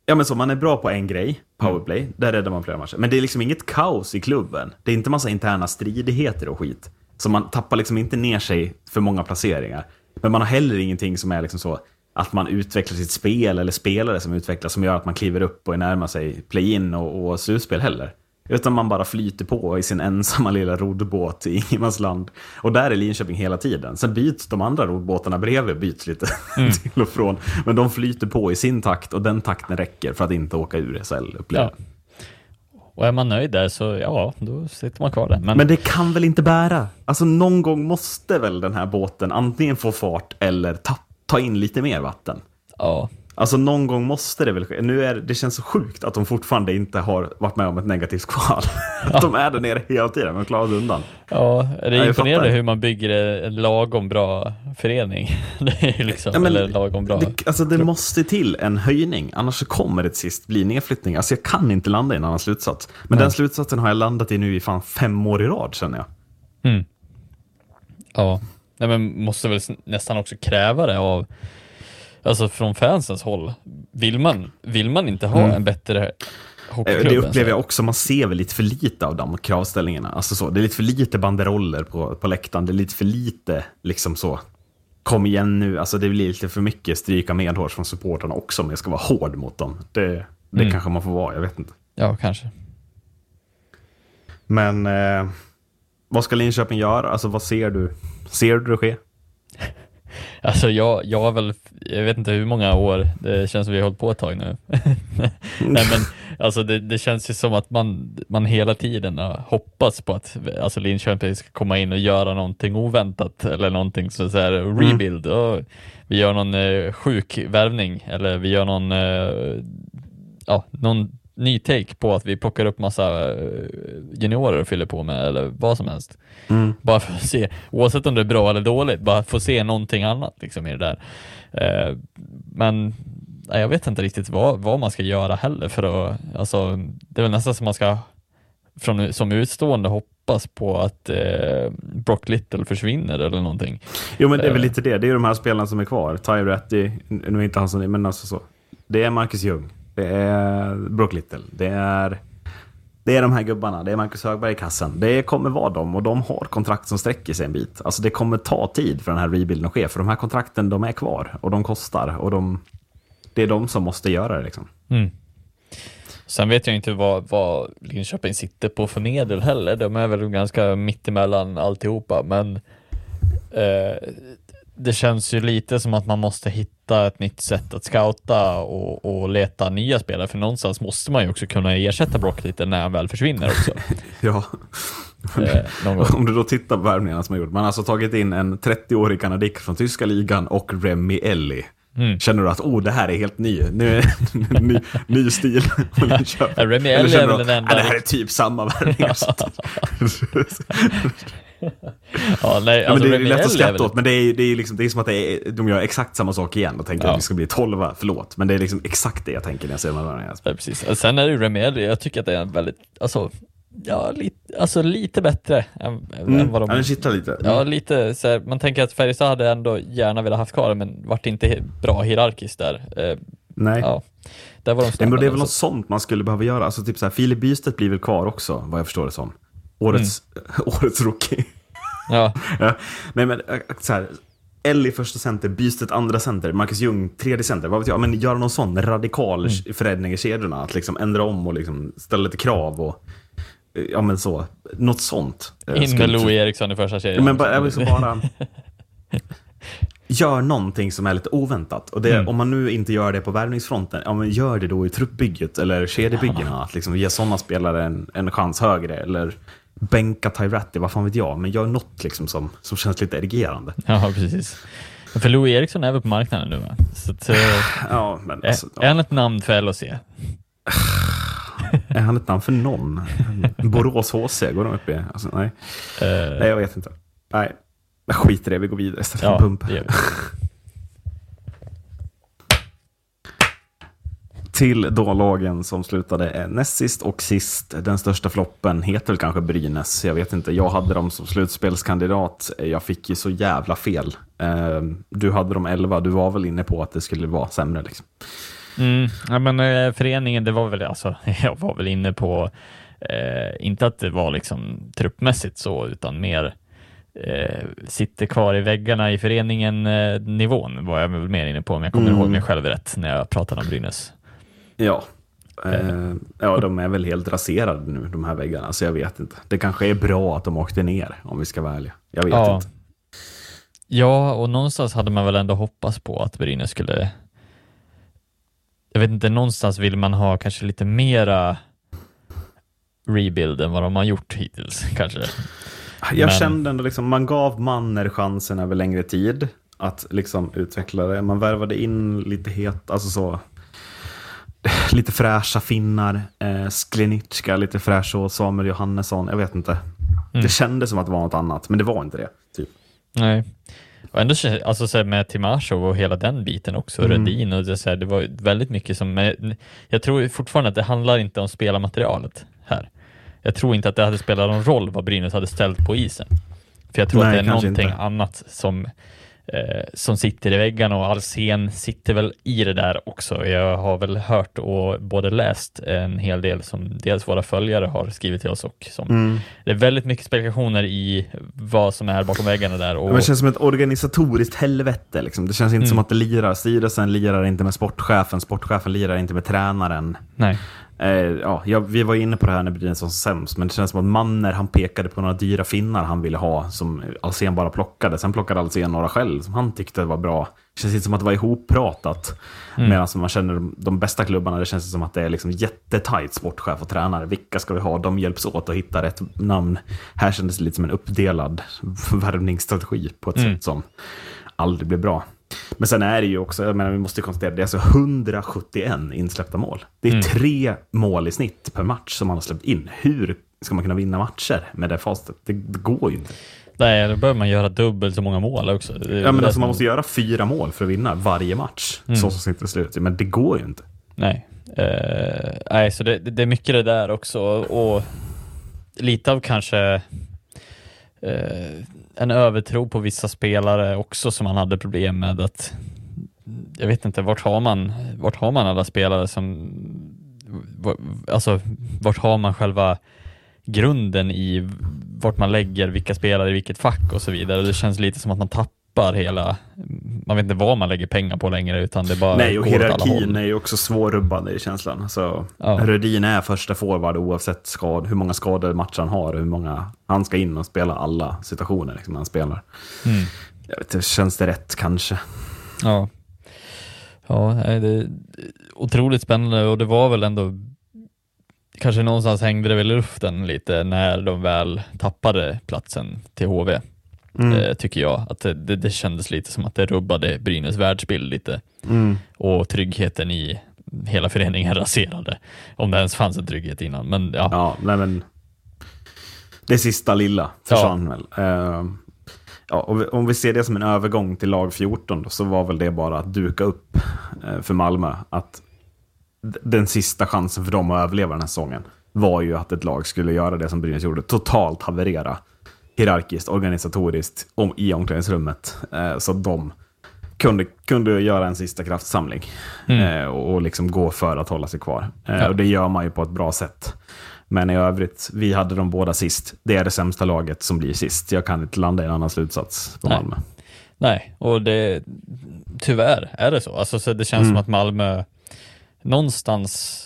Ja men så, man är bra på en grej, powerplay, där räddar man flera matcher. Men det är liksom inget kaos i klubben. Det är inte massa interna stridigheter och skit. Så man tappar liksom inte ner sig för många placeringar. Men man har heller ingenting som är liksom så att man utvecklar sitt spel eller spelare som utvecklas som gör att man kliver upp och är närmar sig play-in och, och slutspel heller. Utan man bara flyter på i sin ensamma lilla roddbåt i ingenmansland. Och där är Linköping hela tiden. Sen byts de andra roddbåtarna bredvid byts lite till och från. Men de flyter på i sin takt och den takten räcker för att inte åka ur SHL, upplever Ja. Och är man nöjd där så ja, då sitter man kvar där. Men, Men det kan väl inte bära? Alltså någon gång måste väl den här båten antingen få fart eller ta, ta in lite mer vatten. ja, Alltså någon gång måste det väl ske. Nu är, det känns så sjukt att de fortfarande inte har varit med om ett negativt kval. Att de är där nere hela tiden, men klarar sig undan. ja, det är imponerande hur man bygger en lagom bra förening. Det är liksom, Ja, men eller lagom bra. Det, alltså det måste till en höjning, annars kommer det till sist bli nedflyttning. Alltså jag kan inte landa i en annan slutsats. Men den slutsatsen har jag landat i nu i fan fem år i rad känner jag. Mm. Ja, Nej, men måste väl nästan också kräva det av, alltså från fansens håll. Vill man, vill man inte ha en bättre Eh, hockeyklubb? Det upplever jag också, man ser väl lite för lite av de kravställningarna. Alltså så, det är lite för lite banderoller på, på läktaren, det är lite för lite liksom så. Kom igen nu, alltså det blir lite för mycket stryka medhårs från supportrarna också om jag ska vara hård mot dem. Det, det Mm. kanske man får vara, jag vet inte. Ja, kanske. Men eh, vad ska Linköping göra? Alltså vad ser du? Ser du det ske? Alltså jag, jag har väl, jag vet inte hur många år, det känns som vi har hållit på ett tag nu. Nej men, alltså det, det känns ju som att man, man hela tiden har hoppats på att alltså Linköping ska komma in och göra någonting oväntat eller någonting så, så här rebuild. Och vi gör någon eh, sjuk värvning eller vi gör någon, eh, ja, någon ny take på att vi plockar upp massa eh, juniorer och fyller på med eller vad som helst. Bara för att se, oavsett om det är bra eller dåligt, bara få se någonting annat liksom i det där. Eh, men nej, jag vet inte riktigt vad, vad man ska göra heller för att, alltså, det är väl nästan som man ska från, som utstående hoppas på att eh, Brock Little försvinner eller någonting. Jo men det är väl Eh. lite det, det är ju de här spelarna som är kvar. Ty Ratty, nu är inte han som men alltså så. Det är Marcus Ljung, det är Brock Little, det är det är de här gubbarna, det är Marcus Högberg i kassen. Det kommer vara dem och de har kontrakt som sträcker sig en bit. Alltså det kommer ta tid för den här rebuilden att ske, för de här kontrakten de är kvar och de kostar och de, det är de som måste göra det liksom. Mm. Sen vet jag inte vad, vad Linköping sitter på för medel heller. De är väl ganska mittemellan alltihopa, men eh, det känns ju lite som att man måste hitta ett nytt sätt att scouta och, och leta nya spelare, för någonstans måste man ju också kunna ersätta Brock lite när han väl försvinner också. Ja. eh. Om du då tittar på värvningarna som har gjort. Man har alltså tagit in en 30-årig kanadick från tyska ligan och Remy Ellie. Mm. Känner du att oh, det här är helt ny, det ny, ny stil? Ja, Remy känner är väl den enda "Ah, Det här är typ samma värvningar. Ja, nej, ja, men alltså det är lätt att skratta åt, men det är, det är, liksom, det är som att är, de gör exakt samma sak igen och tänker Ja. att vi ska bli 12, förlåt. Men det är liksom exakt det jag tänker när jag ser de här. Ja, precis. Och Sen är det ju Ellie, jag tycker att det är en väldigt, alltså, ja, lite, alltså lite bättre än, än vad de... Ja, den kittlar lite. Ja, lite så här, man tänker att Färjestad hade ändå gärna velat haft kvar men vart inte bra hierarkiskt där. Eh, Nej. ja, där var de Nej, men det är väl något så- sånt man skulle behöva göra. Alltså typ så här, Filip Bystedt blir väl kvar också, vad jag förstår det som. Årets, årets rookie. Ja, ja. Nej men äh, så här, Ellie första center, Bystedt andra center, Marcus Ljung tredje center. Vad vet jag, men göra någon sån radikal Mm. förändring i kedjorna. Att liksom ändra om och liksom ställa lite krav och eh, ja men så. Något sånt. eh, in med Louis Eriksson i första serien. men bara, så bara... Gör någonting som är lite oväntat. Och det, Mm. om man nu inte gör det på värvningsfronten, ja, men gör det då i truppbygget eller kedjebyggena. Att liksom ge sådana spelare en, en chans högre. Eller bänka Tyratti, vad fan vet jag. Men gör något liksom som, som känns lite erigerande. Ja, precis. För Louis Eriksson är väl på marknaden nu va? Så att, eh, Ja, men är, alltså, är han ett namn för LHC? är han ett namn för någon? Borås HC, går de upp i? Alltså, nej. Eh, nej, jag vet inte. Nej. Skiter i det, vi går vidare istället för Ja, pump. det gör vi. Till då lagen som slutade näst sist och sist. Den största floppen heter väl kanske Brynäs. Jag vet inte. Jag hade dem som slutspelskandidat. Jag fick ju så jävla fel. Eh, Du hade dem 11. Du var väl inne på att det skulle vara sämre. Liksom. Mm, ja, men eh, föreningen, det var väl, alltså, jag var väl inne på, eh, inte att det var liksom truppmässigt så, utan mer eh, sitter kvar i väggarna i föreningen eh, nivån var jag väl mer inne på, om jag kommer Mm. ihåg mig själv rätt när jag pratade om Brynäs. Ja. Eh, ja, de är väl helt raserade nu, de här väggarna. Så jag vet inte. Det kanske är bra att de åkte ner, om vi ska vara ärliga. Jag vet Ja. inte. Ja, och någonstans hade man väl ändå hoppats på att Brynäs skulle... Jag vet inte, någonstans vill man ha kanske lite mera rebuild än vad de har gjort hittills, kanske. Jag Men- kände ändå liksom, man gav Manner chansen över längre tid att liksom utveckla det. Man värvade in lite het, alltså så, lite fräscha finnar, eh, Sklenicka, lite fräsch och Samuel Johannesson, jag vet inte. Mm. Det kändes som att det var något annat, men det var inte det. Typ. Nej. Och ändå alltså så här med Timashov och hela den biten också, Mm. Rödin och det, så här, det var väldigt mycket som, men jag tror fortfarande att det handlar inte om spelarmaterialet här. Jag tror inte att det hade spelat någon roll vad Brynäs hade ställt på isen. För jag tror Nej, att det är någonting inte. annat som, eh, som sitter i väggarna och Alsen sitter väl i det där också. Jag har väl hört och både läst en hel del som dels våra följare har skrivit till oss och som Mm. det är väldigt mycket spekulationer i vad som är bakom väggarna där. Och, Men det känns som ett organisatoriskt helvete. Liksom. Det känns inte Mm. som att det lirar. Styrelsen lirar inte med sportchefen, sportchefen lirar inte med tränaren. nej. Eh, ja, jag, vi var inne på det här när var som sämst, men det känns som att Manner han pekade på några dyra finnar han ville ha, som Alsen bara plockade. Sen plockade Alsen några själv som han tyckte var bra. Det känns inte som att det var ihoppratat. Mm. Medan man känner de, de bästa klubbarna, det känns som att det är liksom jättetajt sportchef och tränare. Vilka ska vi ha? De hjälps åt att hitta rätt namn. Här kändes det lite som en uppdelad värvningsstrategi på ett Mm. sätt som aldrig blir bra. Men sen är det ju också, jag menar, vi måste konstatera, det är alltså 171 insläppta mål. Det är Mm. tre mål i snitt per match som man har släppt in. Hur ska man kunna vinna matcher med det fastet? Det, det går ju inte. Nej, då behöver man göra dubbelt så många mål också. Det Ja, men alltså, man måste göra fyra mål för att vinna varje match. Mm. Så som sitter i slutet. Men det går ju inte. Nej, Eh, nej så det, det är mycket det där också och lite av kanske Eh, en övertro på vissa spelare också som man hade problem med att jag vet inte, vart har man, vart har man alla spelare som, alltså vart har man själva grunden i vart man lägger vilka spelare i vilket fack och så vidare. Det känns lite som att man tappar hela, man vet inte vad man lägger pengar på längre utan det bara Nej, och hierarkin är ju också svårrubbad i känslan. Så Ja. Rödin är första forward oavsett skad, hur många skador matchen har. Hur många, han ska in och spela alla situationer liksom, han spelar. Mm. Jag vet, inte, känns det rätt kanske? Ja. Ja, det är otroligt spännande och det var väl ändå kanske någonstans hängde det väl i luften lite när de väl tappade platsen till HV. Mm. Eh, tycker jag. Att det, det, kändes lite som att det rubbade Brynäs världsbild lite Mm. och tryggheten i hela föreningen raserade. Om det ens fanns en trygghet innan. Men ja, Ja, nej men. Det sista lilla försvann väl. Eh, ja, om vi ser det som en övergång till lag 14 då, så var väl det bara att duka upp eh, för Malmö. Att den sista chansen för dem att överleva den här säsongen var ju att ett lag skulle göra det som Brynäs gjorde. Totalt haverera. Hierarkiskt, organisatoriskt, om, i omklädningsrummet. Eh, så att de kunde, kunde göra en sista kraftsamling. Mm. Eh, och, och liksom gå för att hålla sig kvar. Eh, Ja. Och det gör man ju på ett bra sätt. Men i övrigt, vi hade de båda sist. Det är det sämsta laget som blir sist. Jag kan inte landa i en annan slutsats på Nej. Malmö. Nej, och det tyvärr är det så. Alltså, så det känns Mm. som att Malmö någonstans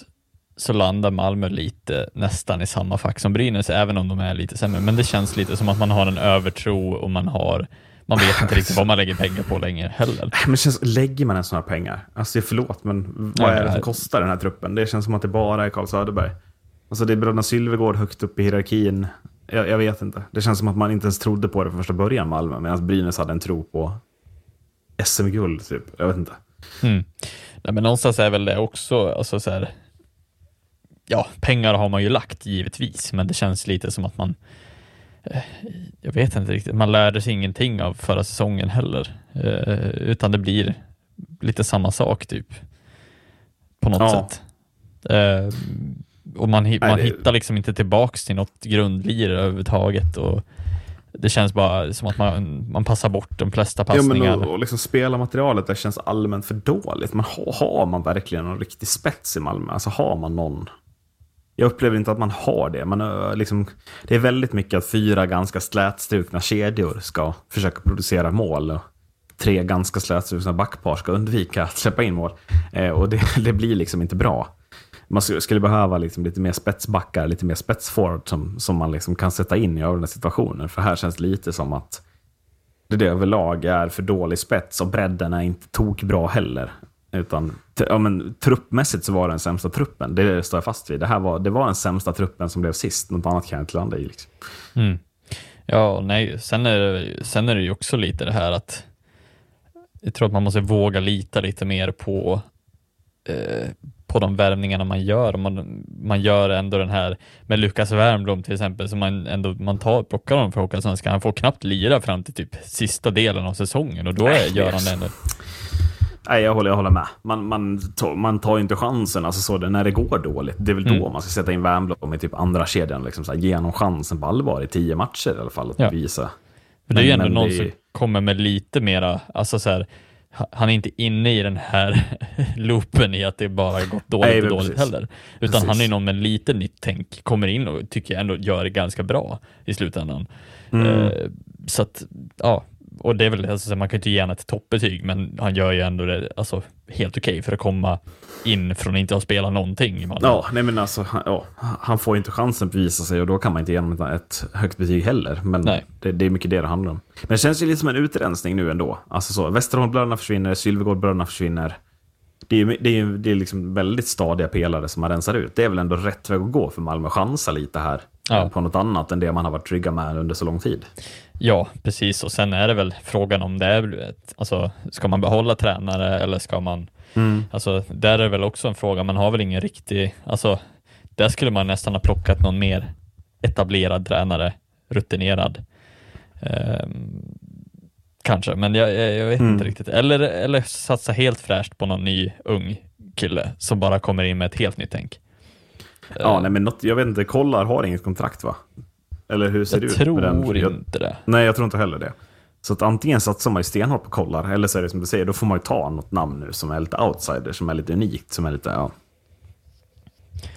så landar Malmö lite nästan i samma fack som Brynäs, även om de är lite sämre. Men det känns lite som att man har en övertro och man har man vet inte riktigt vad man lägger pengar på längre heller. Men känns, lägger man ens några pengar? Alltså förlåt, men vad Nej, är det som kostar den här truppen? Det känns som att det bara är Carl Söderberg. Alltså det är bröderna Sylvegård högt upp i hierarkin. Jag, jag vet inte. Det känns som att man inte ens trodde på det från första början, Malmö. Medan Brynäs hade en tro på SM-guld, typ. Jag vet inte. Mm. Nej, men någonstans är väl det också, alltså så här, ja, pengar har man ju lagt givetvis, men det känns lite som att man eh, jag vet inte riktigt, man lärde sig ingenting av förra säsongen heller, eh, utan det blir lite samma sak typ, på något Ja. sätt. Eh, och man, Nej, man det- hittar liksom inte tillbaks till något grundlir överhuvudtaget och det känns bara som att man, man passar bort de flesta Ja, men passningar. och, och liksom spelarmaterialet där känns allmänt för dåligt. Man har, har man verkligen någon riktig spets i Malmö? Alltså har man någon? Jag upplever inte att man har det. Man, eh, liksom, det är väldigt mycket att fyra ganska slätstrukna kedjor ska försöka producera mål. Och tre ganska slätstrukna backpar ska undvika att släppa in mål. Eh, och det, det blir liksom inte bra. Man skulle skulle behöva liksom lite mer spetsbackar, lite mer spetsforward som, som man liksom kan sätta in i avgörande situationer. För här känns det lite som att det, det överlag är för dålig spets och bredden är inte tokbra heller. Utan ja, men, truppmässigt så var det den sämsta truppen. Det står jag fast vid. Det här var, det var den sämsta truppen som blev sist. Något annat kan jag inte landa i. Liksom. Mm. Ja, nej, sen är, det, sen är det ju också lite det här att jag tror att man måste våga lita lite mer på, eh, på de värvningarna man gör. Man, man gör ändå den här med Lukas Wernbloom till exempel, som man ändå man tar, plockar honom för Håkansson, han får knappt lira fram till typ sista delen av säsongen och då Nej, är, gör han så. det ändå. Nej, jag håller, jag håller med. Man, man, man tar ju inte chansen alltså så det, när det går dåligt. Det är väl då Mm. man ska sätta in Wernbloom i typ andra kedjan. Liksom, så här, ge honom chansen på allvar i tio matcher i alla fall. Att Ja. visa. För det är ju Men- ändå men någon det som kommer med lite mera, alltså så här, ha- han är inte inne i den här loopen i att det bara gått dåligt Nej, och men dåligt precis. heller. Utan Precis. han är någon med lite nytt tänk, kommer in och tycker jag ändå gör det ganska bra i slutändan. Mm. Eh, så att, ja, och det är väl, alltså, så man kan ju inte ge honom ett toppbetyg, men han gör ju ändå det alltså, helt okej för att komma in från att inte ha spelat någonting i Malmö. Ja, nej men alltså, han, ja, han får ju inte chansen att bevisa sig och då kan man inte ge honom ett- högt betyg heller. Men Nej. det, det är mycket det det handlar om. Men det känns ju lite som en utrensning nu ändå. Alltså så, Västerholmbröderna försvinner, Sylvegårdbröderna försvinner. Det är ju det är, ju- det är liksom väldigt stadiga pelare som man rensar ut. Det är väl ändå rätt väg att gå för Malmö chansa lite här. Ja. eh, På något annat än det man har varit trygga med under så lång tid. Ja, precis. Och sen är det väl frågan om det är, alltså, ska man behålla tränare eller ska man, alltså, där är det väl också en fråga, man har väl ingen riktig, alltså, där skulle man nästan ha plockat någon mer etablerad tränare, rutinerad. Ehm, kanske, men jag, jag, jag vet inte riktigt. Eller, eller satsa helt fräscht på någon ny ung kille som bara kommer in med ett helt nytt tänk. Ja, nej men något, jag vet inte, Kollar har inget kontrakt va? Eller hur ser Jag det ut? tror Jag- inte det. Nej, jag tror inte heller det. Så att antingen satsar man ju stenhårt på kollar, eller så är det som du säger, då får man ju ta något namn nu som är lite outsider, som är lite unikt, som är lite, ja.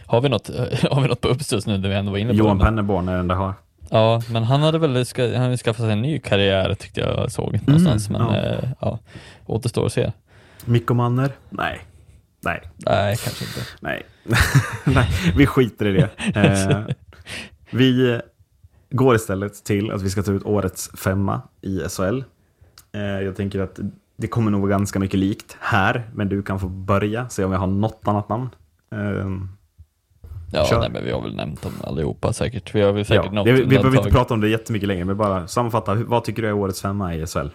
Har vi något, har vi något på uppstuds nu när vi ändå var inne på Johan det? Penneborn är den där har. Ja, men han hade väl ska, han skaffat sig en ny karriär tyckte jag såg någonstans, men ja. ja. ja, återstår att se. Mikko Manner? Nej. Nej. Nej, kanske inte. Nej. Nej, vi skiter i det. Eh, vi går istället till att vi ska ta ut årets femma i SHL. Eh, jag tänker att det kommer nog vara ganska mycket likt här, men du kan få börja, se om jag har något annat namn. Eh, Ja, Kör. nej, men vi har väl nämnt dem allihopa säkert. Vi har väl säkert ja, något vi, vi behöver inte prata om det jättemycket längre, men bara sammanfatta. Vad tycker du är årets femma i SHL?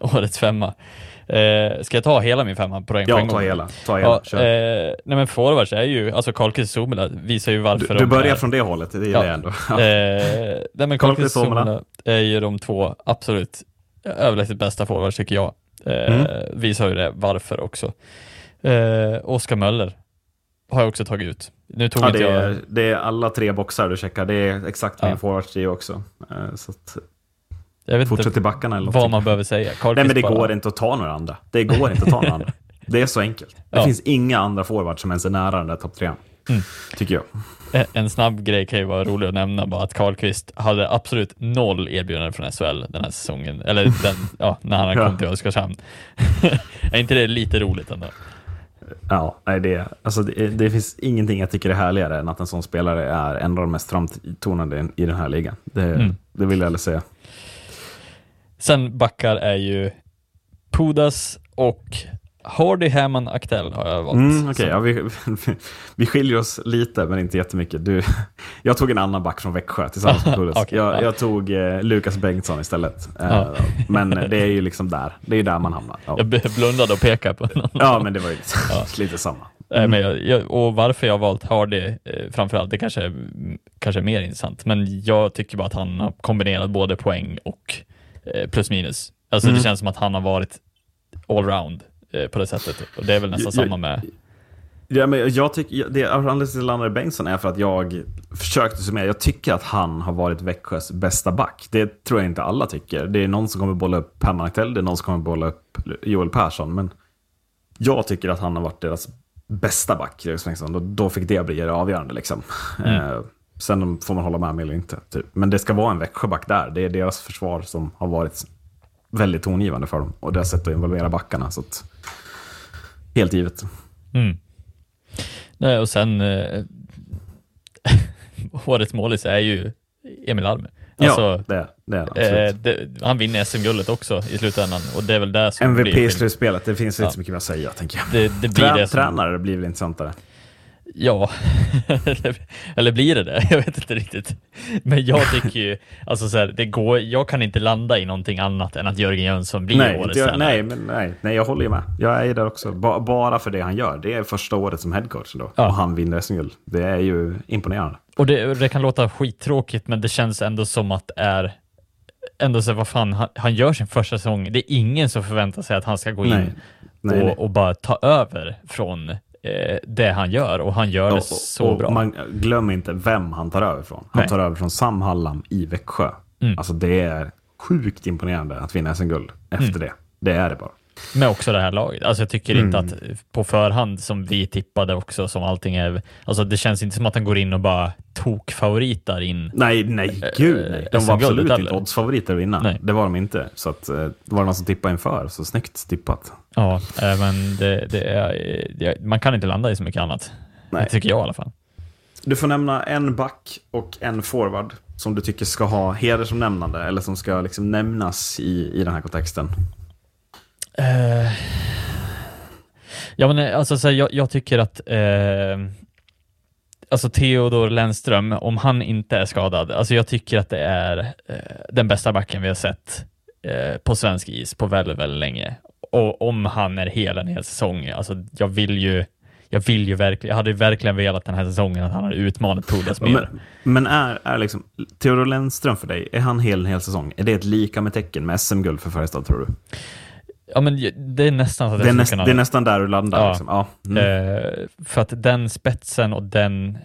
Årets femma. Eh, ska jag ta hela min femma på en på Ja, ta hela. Ta hela. Ja, eh, nej men forwards är ju, alltså Karlqvist Somela visar ju varför du, du börjar är, från det hållet, det gillar jag ändå. Ja. Eh, nej men Karlqvist Somela. Är ju de två absolut överlägset bästa forwards tycker jag. Eh, Mm. Visar ju det varför också. Eh, Oskar Möller har jag också tagit ut. Nu tog Ja, inte det, jag... är, det är alla tre boxar du checkar. Det är exakt min Ja. forwards det också. Eh, Så att, Jag vet fortsätt inte backarna eller vad man behöver säga. Karlqvist Nej, men det bara- går inte att ta några andra. Det går inte att ta några andra. Det är så enkelt. Det Ja. finns inga andra forwards som ens är nära den där topp trean. Mm. Tycker jag. En- En snabb grej kan ju vara rolig att nämna bara att Karlqvist hade absolut noll erbjudanden från SHL den här säsongen, eller den, ja, när han kom till Oskarshamn. är inte det lite roligt ändå? Ja, nej, det, alltså, det, det finns ingenting jag tycker är härligare än att en sån spelare är en av de mest framtonade i den här ligan. Det, Mm. det vill jag säga. Sen backar är ju Pudas och Hardy Hammond Aktell har jag valt. Mm, Så- ja, vi, vi skiljer oss lite, men inte jättemycket. Du, jag tog en annan back från Växjö tillsammans med Pulis. Okej, jag, ja. jag tog eh, Lukas Bengtsson istället. Eh, Ja. Men det är ju liksom där. Det är där man hamnar. Ja, Jag blundade och pekade på någon. ja men det var ju lite, samma. Eh, Men jag, jag, och varför jag valt Hardy eh, framförallt, det kanske, kanske är mer intressant. Men jag tycker bara att han har kombinerat både poäng och plus minus. Alltså det känns som att han har varit allround eh, på det sättet. Och det är väl nästan Jag- samma med... Ja, men jag tycker, det anledningen till att jag landade i Bengtsson är för att jag försökte summera. Jag tycker att han har varit Växjös bästa back. Det tror jag inte alla tycker. Det är någon som kommer bolla upp Per Marktell, det är någon som kommer bolla upp Joel Persson. Men jag tycker att han har varit deras bästa back, Erik Bengtsson. Då, då fick det bli det avgörande. Liksom. Eh, sen får man hålla med mig eller inte. Typ. Men det ska vara en Växjöback där. Det är deras försvar som har varit väldigt tongivande för dem. Och deras sätt att involvera backarna. Så att, helt givet. Mm. Nej, och sen eh, årets målis är ju Emil Alme. Alltså, ja, det, det är han absolut. eh, det, han vinner SM-guldet också i slutändan och det är väl det som blir MVP i skillnad. slutspelet, det finns Ja. inte så mycket mer att säga tänker jag. Det, det blir Trä, det som, Tränare blir väl intressantare. Ja, eller blir det det? Jag vet inte riktigt. Men jag tycker ju, alltså så här, det går, jag kan inte landa i någonting annat än att Jörgen Jönsson blir Nej, årets jag, tränare. nej, men nej, nej, jag håller ju med. Jag är där också. Ba, bara för det han gör. Det är första året som headcoach då. Ja. Och han vinner SM-guld. Det är ju imponerande. Och det, det kan låta skittråkigt, men det känns ändå som att det är ändå så här, vad fan, han, han gör sin första säsong. Det är ingen som förväntar sig att han ska gå in Nej. Nej, och, bara ta över från det han gör och han gör det Och- så bra. Man, glöm inte vem han tar över från. Han Nej. tar över från Sam Hallam i Växjö. Mm. Alltså det är sjukt imponerande att vinna SM-guld efter Mm. det. Det är det bara. Med också det här laget. Alltså jag tycker inte Mm. att på förhand som vi tippade också, som allting är, alltså det känns inte som att han går in och bara tok-favoritar in. Nej, nej, gud nej. De var absolut inte oddsfavoriter att vinna. Nej. Det var de inte. Så att, eh, det var det någon som tippade inför, så snyggt tippat. Ja, eh, men det, det är, man kan inte landa i så mycket annat. Nej. Det tycker jag i alla fall. Du får nämna en back och en forward som du tycker ska ha heder som nämnande eller som ska liksom nämnas i, i den här kontexten. Eh, ja, men eh, alltså, så här, jag, jag tycker att eh, alltså Theodor Lennström, om han inte är skadad, alltså jag tycker att det är eh, den bästa backen vi har sett på svensk is på väldigt, väldigt länge. Och om han är hel en hel säsong, alltså jag vill ju jag vill ju verkligen, jag hade ju verkligen velat den här säsongen att han hade utmanat Pudas mer. Men, men är, är liksom, Theodor Lennström för dig, är han hel en hel säsong? Är det ett lika med tecken med SM-guld för Färjestad tror du? Ja, men det är nästan så att Det är, näst, kunna- det är nästan där du landar. Ja. Liksom. Ja. Mm. Eh, för att den spetsen och den,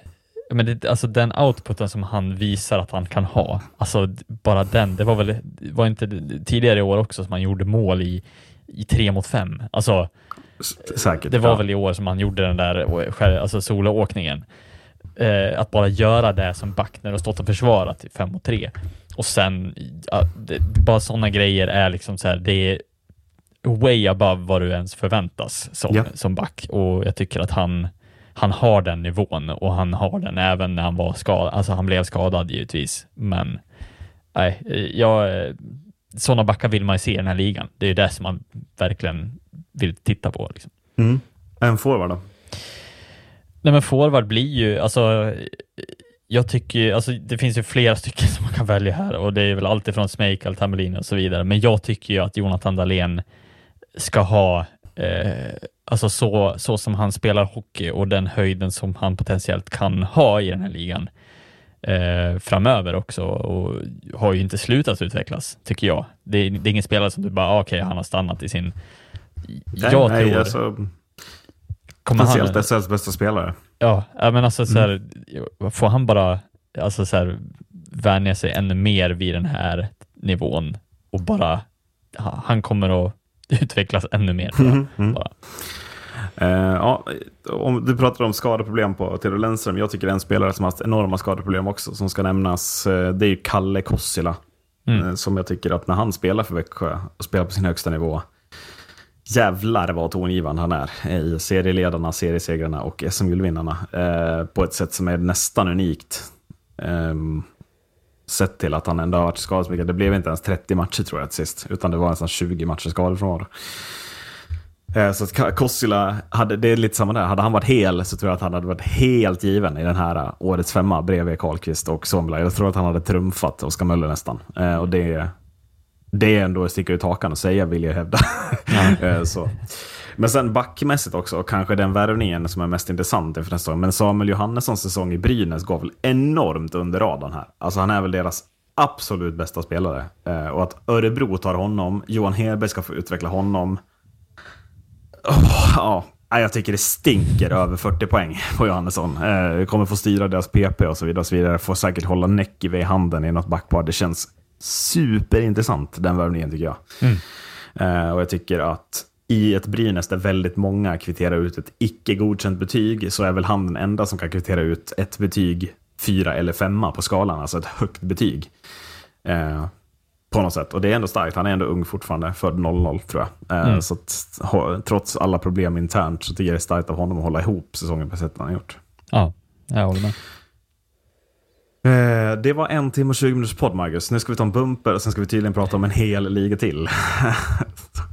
men det, alltså den outputen som han visar att han kan ha, alltså bara den, det var väl, var inte tidigare i år också som han gjorde mål i, i tre mot fem. Alltså, Säkert. det var ja. väl i år som han gjorde den där alltså soloåkningen. Eh, att bara göra det som back när du stått och försvarat i fem mot tre. Och sen, ja, det, bara sådana grejer är liksom så här, det är way above vad du ens förväntas som, Ja. som back. Och jag tycker att han, han har den nivån och han har den även när han var skadad. Alltså han blev skadad givetvis, men nej, jag, sådana backar vill man ju se i den här ligan. Det är ju det som man verkligen vill titta på. Liksom. Mm. En forward då? Nej men forward blir ju, alltså jag tycker ju, alltså det finns ju flera stycken som man kan välja här och det är väl alltid från Smejkal, Tamelin och så vidare, men jag tycker ju att Jonathan Dahlén ska ha, eh, alltså så, så som han spelar hockey och den höjden som han potentiellt kan ha i den här ligan eh, framöver också och har ju inte slutat utvecklas, tycker jag. Det är, det är ingen spelare som du bara, ah, okej, han har stannat i sin... jag nej, tror, alltså, potentiellt SHLs bästa spelare. Ja, men alltså så här, får han bara alltså så här, vänja sig ännu mer vid den här nivån och bara, ha- han kommer att utvecklas ännu mer. Mm. Bara. Eh, ja, om du pratar om skadeproblem på Theodor Lennström. Jag tycker en spelare som har haft enorma skadeproblem också som ska nämnas. eh, det är ju Kalle Kossila. Mm. Eh, som jag tycker att när han spelar för Växjö och spelar på sin högsta nivå. Jävlar vad tongivande han är i serieledarna, seriesegrarna och SM-guldvinnarna. Eh, på ett sätt som är nästan unikt. Ehm, sett till att han ändå har varit skadad så mycket. Det blev inte ens 30 matcher tror jag till sist. Utan det var nästan 20 matcher skadefrånvaro. Eh, Så att Kossila, hade, det är lite samma där. Hade han varit hel så tror jag att han hade varit helt given i den här eh, årets femma bredvid Karlqvist och Somla. Jag tror att han hade trumfat Oskar Möller nästan. Eh, Och det, det är ändå att sticka ut hakan och säga vill jag hävda. Eh, så. Men sen backmässigt också, och kanske den värvningen som är mest intressant inför nästa säsong. Men Samuel Johannessons säsong i Brynäs går väl enormt under radarn här. Alltså han är väl deras absolut bästa spelare. Eh, och att Örebro tar honom, Johan Hedberg ska få utveckla honom. Oh, ja, jag tycker det stinker över 40 poäng på Johannesson. Eh, kommer få styra deras PP och så vidare. Och så vidare. Får säkert hålla Näckive i handen i något backpar. Det känns superintressant, den värvningen tycker jag. Eh, och jag tycker att i ett Brynäs där väldigt många kvitterar ut ett icke godkänt betyg så är väl han den enda som kan kvittera ut ett betyg fyra eller femma på skalan, alltså ett högt betyg. Eh, på något sätt. Och det är ändå starkt. Han är ändå ung fortfarande, född 00 tror jag. Eh, Så att, trots alla problem internt så tycker jag det är starkt av honom att hålla ihop säsongen på sättet han har gjort. Ja, jag håller med. Eh, det var en timme och 20 minuters podd, Marcus. Nu ska vi ta en bumper och sen ska vi tydligen prata om en hel liga till.